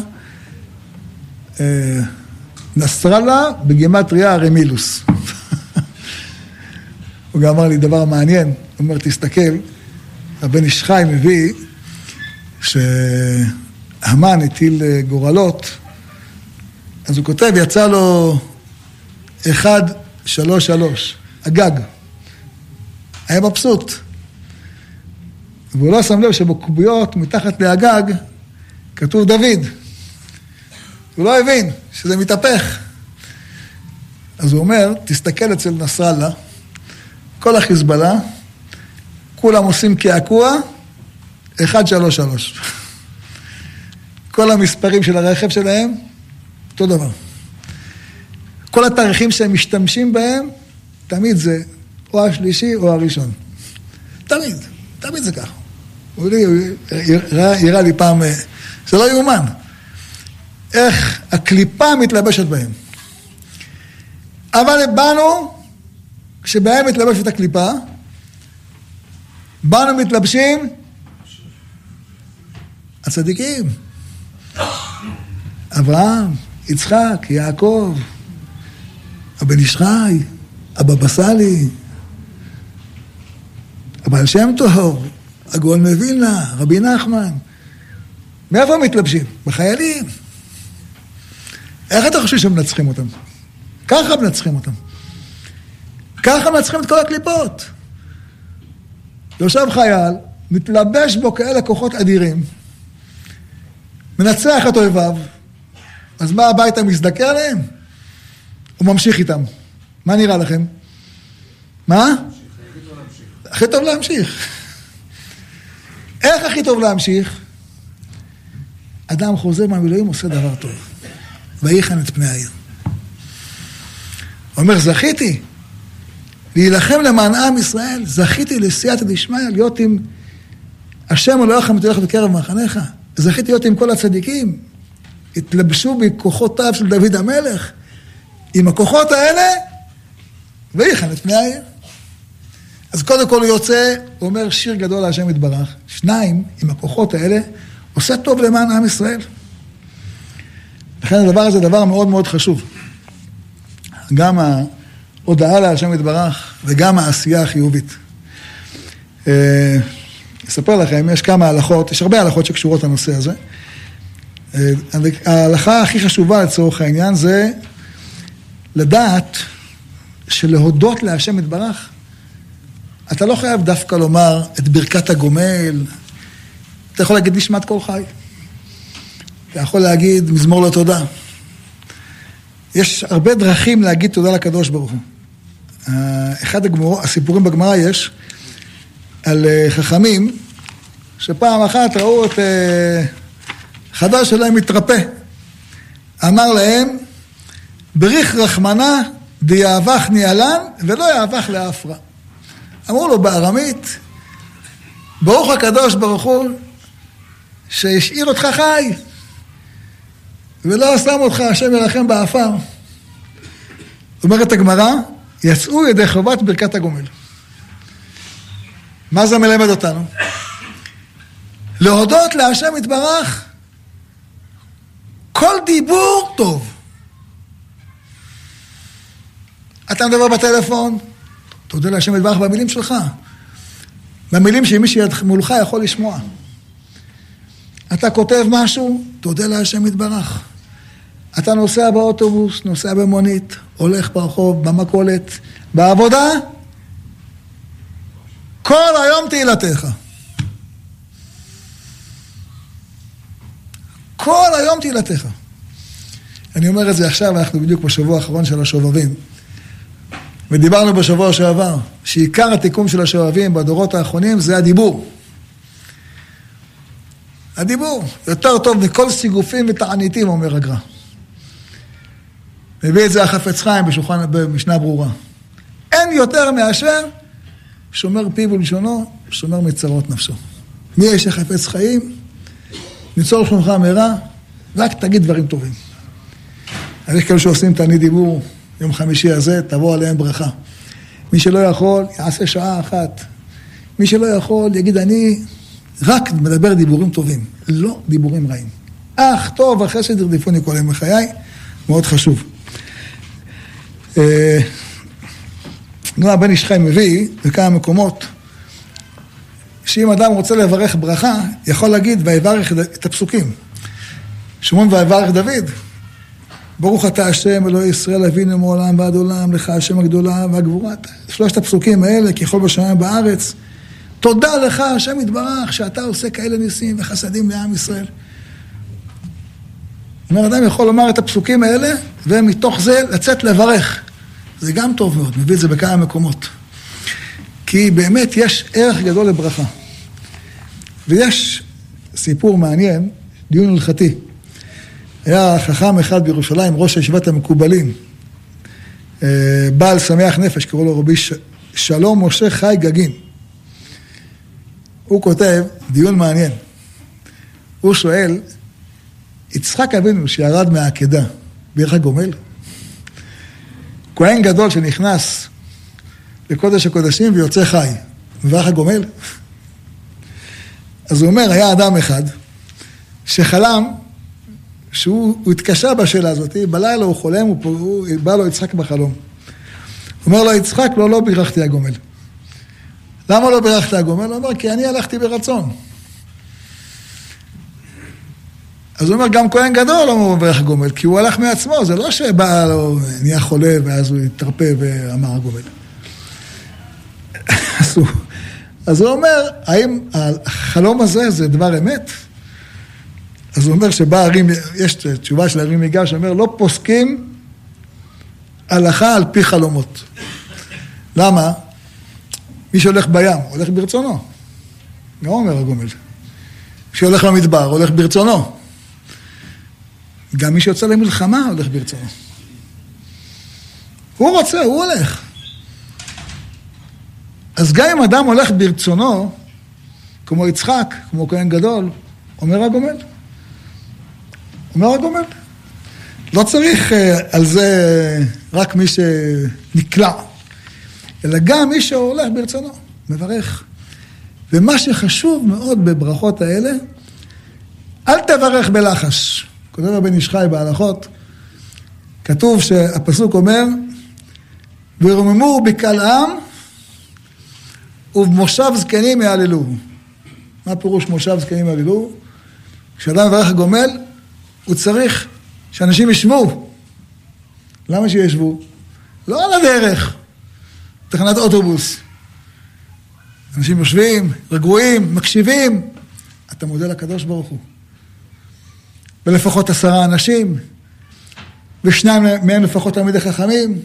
אה, נסראללה בגימטריה רמילוס. הוא גם אמר לי דבר מעניין, הוא אומר, תסתכל, הבן איש חי מביא שהמן הטיל אה, גורלות, אז הוא כותב, יצא לו אחד, שלוש, שלוש, הגג. היה מבסוט. והוא לא שם לב שבקוביות מתחת להגג כתוב דוד. הוא לא הבין שזה מתהפך. אז הוא אומר, תסתכל אצל נסראללה, כל החיזבאללה, כולם עושים קעקוע, 133. כל המספרים של הרכב שלהם, אותו דבר. כל התאריכים שהם משתמשים בהם, תמיד זה או השלישי או הראשון. תמיד, תמיד זה ככה. הוא הראה לי פעם, אה, זה לא יאומן. איך הקליפה מתלבשת בהם. אבל באנו, כשבהם מתלבשת הקליפה, באנו מתלבשים הצדיקים. אברהם, יצחק, יעקב, הבן איש חי, הבבא סאלי, הבעל שם טוב, הגאון מווילנה, רבי נחמן. מאיפה הם מתלבשים? בחיילים. איך אתה חושב שהם מנצחים אותם? ככה מנצחים אותם. ככה מנצחים את כל הקליפות. יושב חייל, מתלבש בו כאלה כוחות אדירים, מנצח את אויביו, אז מה הביתה מזדכה עליהם? הוא ממשיך איתם. מה נראה לכם? מה? הכי טוב להמשיך. איך הכי טוב להמשיך? אדם חוזר מהמילואים עושה דבר טוב. ויחן את פני העיר. אומר, זכיתי להילחם למען עם ישראל, זכיתי לסייעתא דשמיא, להיות עם השם אלוהיכם ותלך בקרב מחניך. זכיתי להיות עם כל הצדיקים. התלבשו בכוחותיו של דוד המלך. עם הכוחות האלה, ויחן את פני העיר. אז קודם כל הוא יוצא, הוא אומר שיר גדול להשם יתברך. שניים, עם הכוחות האלה, עושה טוב למען עם ישראל. לכן הדבר הזה דבר מאוד מאוד חשוב. גם ההודעה להשם יתברך וגם העשייה החיובית. אה, אספר לכם, יש כמה הלכות, יש הרבה הלכות שקשורות לנושא הזה. אה, ההלכה הכי חשובה לצורך העניין זה לדעת שלהודות להשם יתברך, אתה לא חייב דווקא לומר את ברכת הגומל, אתה יכול להגיד נשמת כל חי. אתה יכול להגיד מזמור לתודה. יש הרבה דרכים להגיד תודה לקדוש ברוך הוא. אחד הגמור, הסיפורים בגמרא יש על אה, חכמים שפעם אחת ראו את אה, אחד שלהם מתרפא. אמר להם, בריך רחמנא דיהבך ניהלן ולא יהבך לעפרא. אמרו לו בארמית, ברוך הקדוש ברוך הוא שהשאיר אותך חי ולא שם אותך השם ירחם בעפר. אומרת הגמרא, יצאו ידי חובת ברכת הגומל. מה זה מלמד אותנו? להודות להשם יתברך, כל דיבור טוב. אתה מדבר בטלפון, תודה להשם יתברך במילים שלך. במילים שמי שמולך יכול לשמוע. אתה כותב משהו, תודה להשם יתברך. אתה נוסע באוטובוס, נוסע במונית, הולך ברחוב, במכולת, בעבודה, כל היום תהילתך. כל היום תהילתך. אני אומר את זה עכשיו, אנחנו בדיוק בשבוע האחרון של השובבים. ודיברנו בשבוע שעבר, שעיקר התיקון של השובבים בדורות האחרונים זה הדיבור. הדיבור יותר טוב מכל סיגופים ותעניתים, אומר הגר"א. מביא את זה החפץ חיים בשולחן, במשנה ברורה. אין יותר מאשר שומר פיו ולשונו, שומר מצרות נפשו. מי יש החפץ חיים? ניצור שלומך מהרה, רק תגיד דברים טובים. אז יש כאלה שעושים תענית דיבור, יום חמישי הזה, תבוא עליהם ברכה. מי שלא יכול, יעשה שעה אחת. מי שלא יכול, יגיד אני רק מדבר דיבורים טובים, לא דיבורים רעים. אך טוב, אחרי שתרדיפוני כל ימי חיי, מאוד חשוב. נו, הבן איש חי מביא בכמה מקומות, שאם אדם רוצה לברך ברכה, יכול להגיד ויברך את הפסוקים. שמעון ויברך דוד, ברוך אתה השם אלוהי ישראל אבינו מעולם ועד עולם, לך השם הגדולה והגבורה. שלושת הפסוקים האלה, ככל בשמיים בארץ. תודה לך, השם יתברך, שאתה עושה כאלה ניסים וחסדים לעם ישראל. אומר, אדם יכול לומר את הפסוקים האלה, ומתוך זה לצאת לברך. זה גם טוב מאוד, מביא את זה בכמה מקומות. כי באמת יש ערך גדול לברכה. ויש סיפור מעניין, דיון הלכתי. היה חכם אחד בירושלים, ראש ישיבת המקובלים, אה, בעל שמח נפש, קראו לו רבי ש... שלום משה חי גגין. הוא כותב דיון מעניין. הוא שואל, יצחק אבינו שירד מהעקדה, בירך הגומל? כהן גדול שנכנס לקודש הקודשים ויוצא חי, מברך הגומל? אז הוא אומר, היה אדם אחד שחלם שהוא התקשה בשאלה הזאת, בלילה הוא חולם, הוא, הוא בא לו יצחק בחלום. אומר לו יצחק, לא, לא בירכתי הגומל. למה לא בירכת הגומל? הוא אומר, כי אני הלכתי ברצון. אז הוא אומר, גם כהן גדול לא מברך גומל, כי הוא הלך מעצמו, זה לא שבא לו, נהיה חולה, ואז הוא התרפא ואמר הגומל. אז, הוא, אז הוא אומר, האם החלום הזה זה דבר אמת? אז הוא אומר שבא הרים, יש תשובה של הרים יגר שאומר, לא פוסקים הלכה על פי חלומות. למה? מי שהולך בים, הולך ברצונו. גם אומר הגומל. שהולך למדבר, הולך ברצונו. גם מי שיוצא למלחמה הולך ברצונו. הוא רוצה, הוא הולך. אז גם אם אדם הולך ברצונו, כמו יצחק, כמו כהן גדול, אומר הגומל. אומר הגומל. לא צריך uh, על זה רק מי שנקלע, אלא גם מי שהולך ברצונו, מברך. ומה שחשוב מאוד בברכות האלה, אל תברך בלחש. כותב רבי איש חי בהלכות, כתוב שהפסוק אומר, ורוממו בקל עם ובמושב זקנים יעללו. מה פירוש מושב זקנים יעללו? כשאדם מברך הגומל, הוא צריך שאנשים ישבו. למה שישבו? לא על הדרך, תחנת אוטובוס. אנשים יושבים, רגועים, מקשיבים. אתה מודה לקדוש ברוך הוא. ולפחות עשרה אנשים, ושניים מהם לפחות תלמידי חכמים.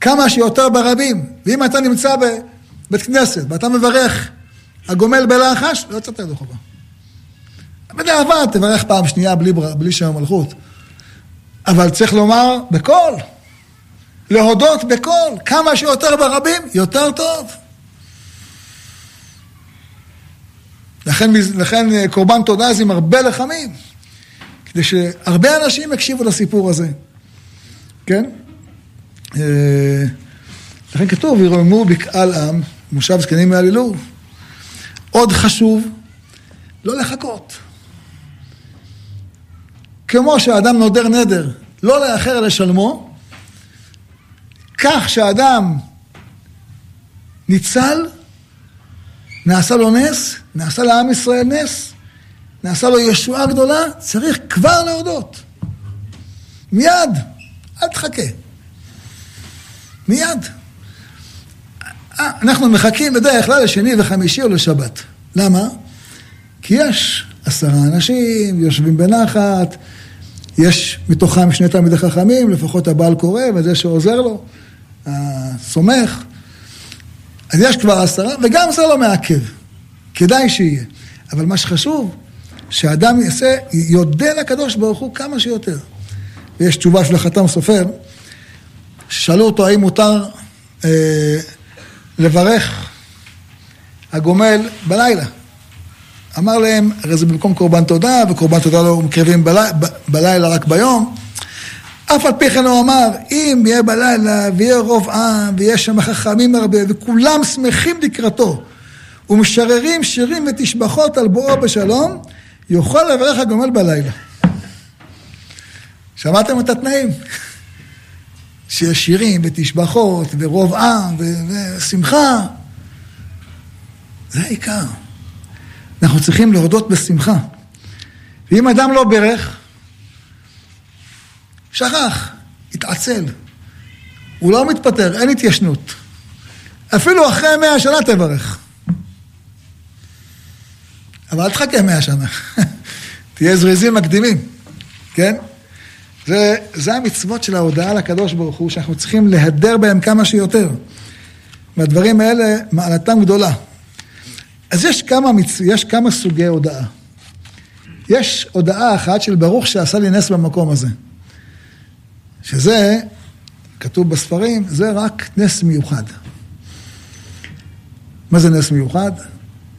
כמה שיותר ברבים. ואם אתה נמצא בבית כנסת ואתה מברך הגומל בלחש, לא יצאת ידו חובה. בדיעבד תברך פעם שנייה בלי, בלי שם המלכות. אבל צריך לומר בקול, להודות בקול, כמה שיותר ברבים, יותר טוב. לכן, לכן אה, קורבן תודה זה עם הרבה לחמים, כדי שהרבה אנשים יקשיבו לסיפור הזה, כן? אה, לכן כתוב, ירוממו בקהל עם, מושב זקנים יעללו. עוד חשוב, לא לחכות. כמו שאדם נודר נדר, לא לאחר לשלמו, כך שאדם ניצל, נעשה לו נס, נעשה לעם ישראל נס, נעשה לו ישועה גדולה, צריך כבר להודות. מיד, אל תחכה. מיד. אה, אנחנו מחכים בדרך כלל לשני וחמישי או לשבת. למה? כי יש עשרה אנשים, יושבים בנחת, יש מתוכם שני תלמידי חכמים, לפחות הבעל קורא וזה שעוזר לו, הסומך. אז יש כבר עשרה, וגם זה לא מעכב. כדאי שיהיה. אבל מה שחשוב, שאדם יעשה, יודה לקדוש ברוך הוא כמה שיותר. ויש תשובה של החתם סופר, ששאלו אותו האם מותר אה, לברך הגומל בלילה. אמר להם, הרי זה במקום קורבן תודה, וקורבן תודה לא מקרבים בלילה, בלילה רק ביום. אף על פי כן הוא אמר, אם יהיה בלילה ויהיה רוב עם, ויש שם חכמים הרבה, וכולם שמחים לקראתו, ומשררים שירים ותשבחות על בואו בשלום, יוכל לברך הגומל בלילה. שמעתם את התנאים? שיש שירים ותשבחות ורוב עם ושמחה. זה העיקר. אנחנו צריכים להודות בשמחה. ואם אדם לא ברך, שכח, התעצל. הוא לא מתפטר, אין התיישנות. אפילו אחרי מאה שנה תברך. אבל אל תחכה מאה שנה. תהיה זריזים מקדימים, כן? זה, זה המצוות של ההודעה לקדוש ברוך הוא, שאנחנו צריכים להדר בהם כמה שיותר. והדברים האלה, מעלתם גדולה. אז יש כמה, מצ... יש כמה סוגי הודעה. יש הודעה אחת של ברוך שעשה לי נס במקום הזה. שזה, כתוב בספרים, זה רק נס מיוחד. מה זה נס מיוחד?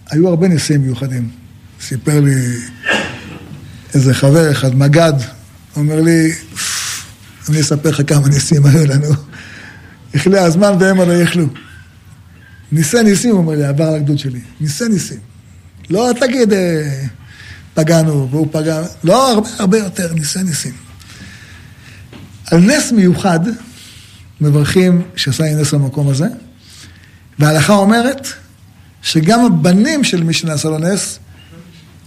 היו הרבה ניסים מיוחדים. סיפר לי איזה חבר אחד, מג"ד, אומר לי, אני אספר לך כמה ניסים היו לנו. יכלה הזמן והם לא יכלו. ניסי ניסים, אומר לי, עבר על הגדוד שלי. ניסי ניסים. לא תגיד, אה, פגענו, והוא פגע, לא, הרבה הרבה יותר, ניסי ניסים. על נס מיוחד מברכים שעשה לי נס במקום הזה, וההלכה אומרת שגם הבנים של מי שנעשה לו נס,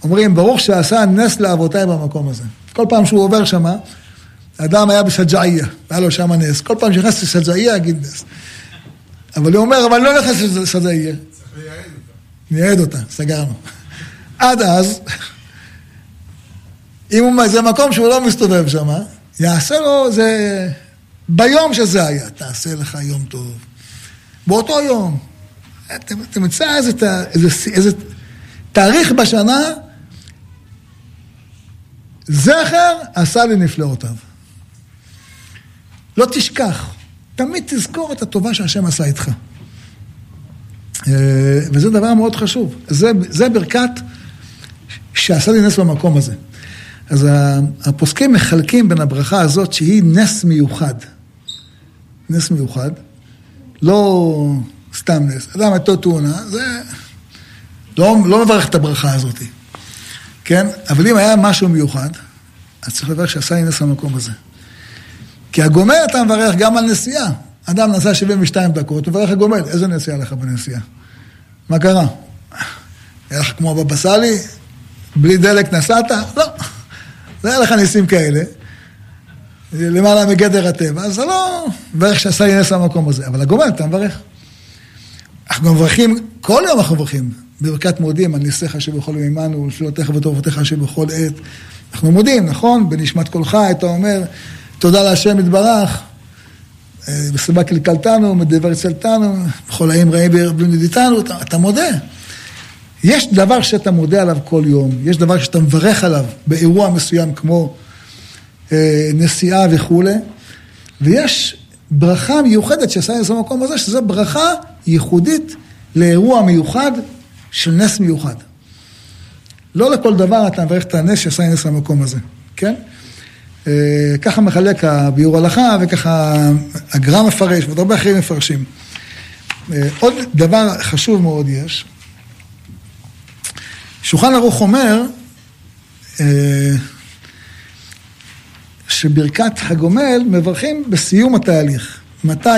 אומרים, ברוך שעשה נס לאבותיי במקום הזה. כל פעם שהוא עובר שמה, האדם היה בסג'איה, היה לו שם נס. כל פעם שנכנס לסג'איה, יגיד נס. אבל הוא אומר, אבל לא נכנס לסג'איה. נייעד אותה, סגרנו. עד אז, אם זה מקום שהוא לא מסתובב שם, יעשה לו, זה... ביום שזה היה, תעשה לך יום טוב. באותו יום. תמצא איזה, איזה, איזה תאריך בשנה, זכר עשה לי נפלאותיו. לא תשכח, תמיד תזכור את הטובה שהשם עשה איתך. אה, וזה דבר מאוד חשוב. זה, זה ברכת שעשה לי נס במקום הזה. אז הפוסקים מחלקים בין הברכה הזאת שהיא נס מיוחד. נס מיוחד, לא סתם נס. אדם הייתה תאונה, זה לא, לא מברך את הברכה הזאת, כן? אבל אם היה משהו מיוחד, אז צריך לברך שעשה לי נס במקום הזה. כי הגומל אתה מברך גם על נסיעה. אדם נסע 72 דקות, מברך הגומל, איזה נסיעה לך בנסיעה? מה קרה? היה לך כמו הבבא סאלי? בלי דלק נסעת? לא. זה היה לך ניסים כאלה. למעלה מגדר הטבע, אז זה לא מברך שעשה לי נס במקום הזה. אבל הגומל אתה מברך. אנחנו מברכים, כל יום אנחנו מברכים. ברכת מודים, על ניסיך שבכל יום עמנו, ולפלותיך וטובותיך שבכל עת. אנחנו מודים, נכון? בנשמת קולך, אתה אומר, תודה להשם יתברך, בסיבה אה, קלקלתנו, מדבר צלתנו, בכל האם רעים ורבים נדיתנו, אתה, אתה מודה. יש דבר שאתה מודה עליו כל יום, יש דבר שאתה מברך עליו באירוע מסוים כמו אה, נסיעה וכולי, ויש ברכה מיוחדת שעשה נס במקום הזה, שזו ברכה ייחודית לאירוע מיוחד של נס מיוחד. לא לכל דבר אתה מברך את הנס שעשה נס במקום הזה, כן? אה, ככה מחלק הביאור הלכה, וככה הגר"א מפרש, ועוד הרבה אחרים מפרשים. אה, עוד דבר חשוב מאוד יש, שולחן ערוך אומר אה, שברכת הגומל מברכים בסיום התהליך. מתי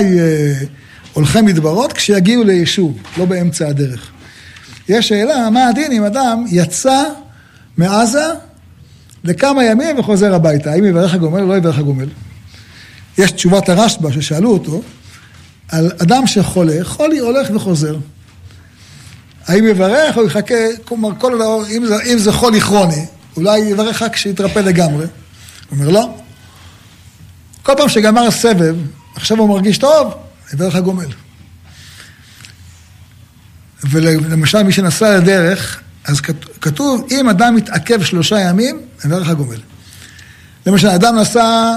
הולכי מדברות? כשיגיעו ליישוב, לא באמצע הדרך. יש שאלה, מה הדין אם אדם יצא מעזה לכמה ימים וחוזר הביתה. האם יברך הגומל או לא יברך הגומל? יש תשובת הרשב"א ששאלו אותו, על אדם שחולה, חולי הולך וחוזר. האם יברך או יחכה, כלומר, כל הדבר, אם זה, אם זה חולי כרוני, אולי יברך רק כשיתרפא לגמרי. הוא אומר, לא. כל פעם שגמר סבב, עכשיו הוא מרגיש טוב, יברך הגומל. ולמשל, מי שנסע לדרך, אז כתוב, אם אדם מתעכב שלושה ימים, מברך הגומל. למשל, אדם נסע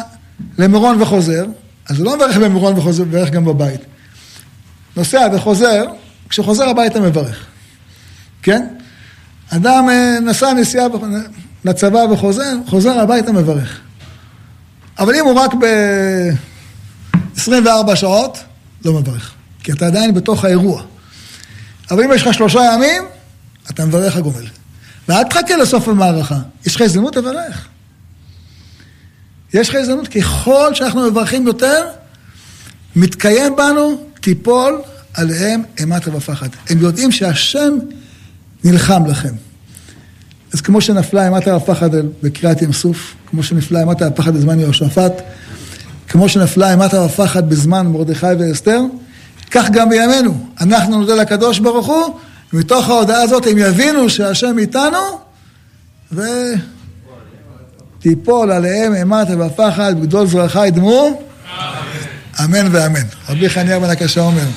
למירון וחוזר, אז הוא לא מברך במירון וחוזר, מברך גם בבית. נוסע וחוזר, כשחוזר הביתה מברך, כן? אדם אה, נסע נסיעה לצבא וחוזר, חוזר הביתה מברך. אבל אם הוא רק ב-24 שעות, לא מברך, כי אתה עדיין בתוך האירוע. אבל אם יש לך שלושה ימים, אתה מברך הגומל. ואל תחכה לסוף המערכה, יש לך הזדמנות לברך. יש לך הזדמנות, ככל שאנחנו מברכים יותר, מתקיים בנו, תיפול עליהם אימתה ופחד. הם יודעים שהשם נלחם לכם. אז כמו שנפלה אימתה ופחד בקריאת ים סוף, כמו שנפלה אימתה ופחד בזמן יהושפט, כמו שנפלה אימתה ופחד בזמן מרדכי ואסתר, כך גם בימינו. אנחנו נודה לקדוש ברוך הוא, ומתוך ההודעה הזאת הם יבינו שהשם איתנו, ותיפול עליהם אימת ובפחד, בגדול זרעך ידמו, אמן ואמן. רבי חניה בן הקשה אומר.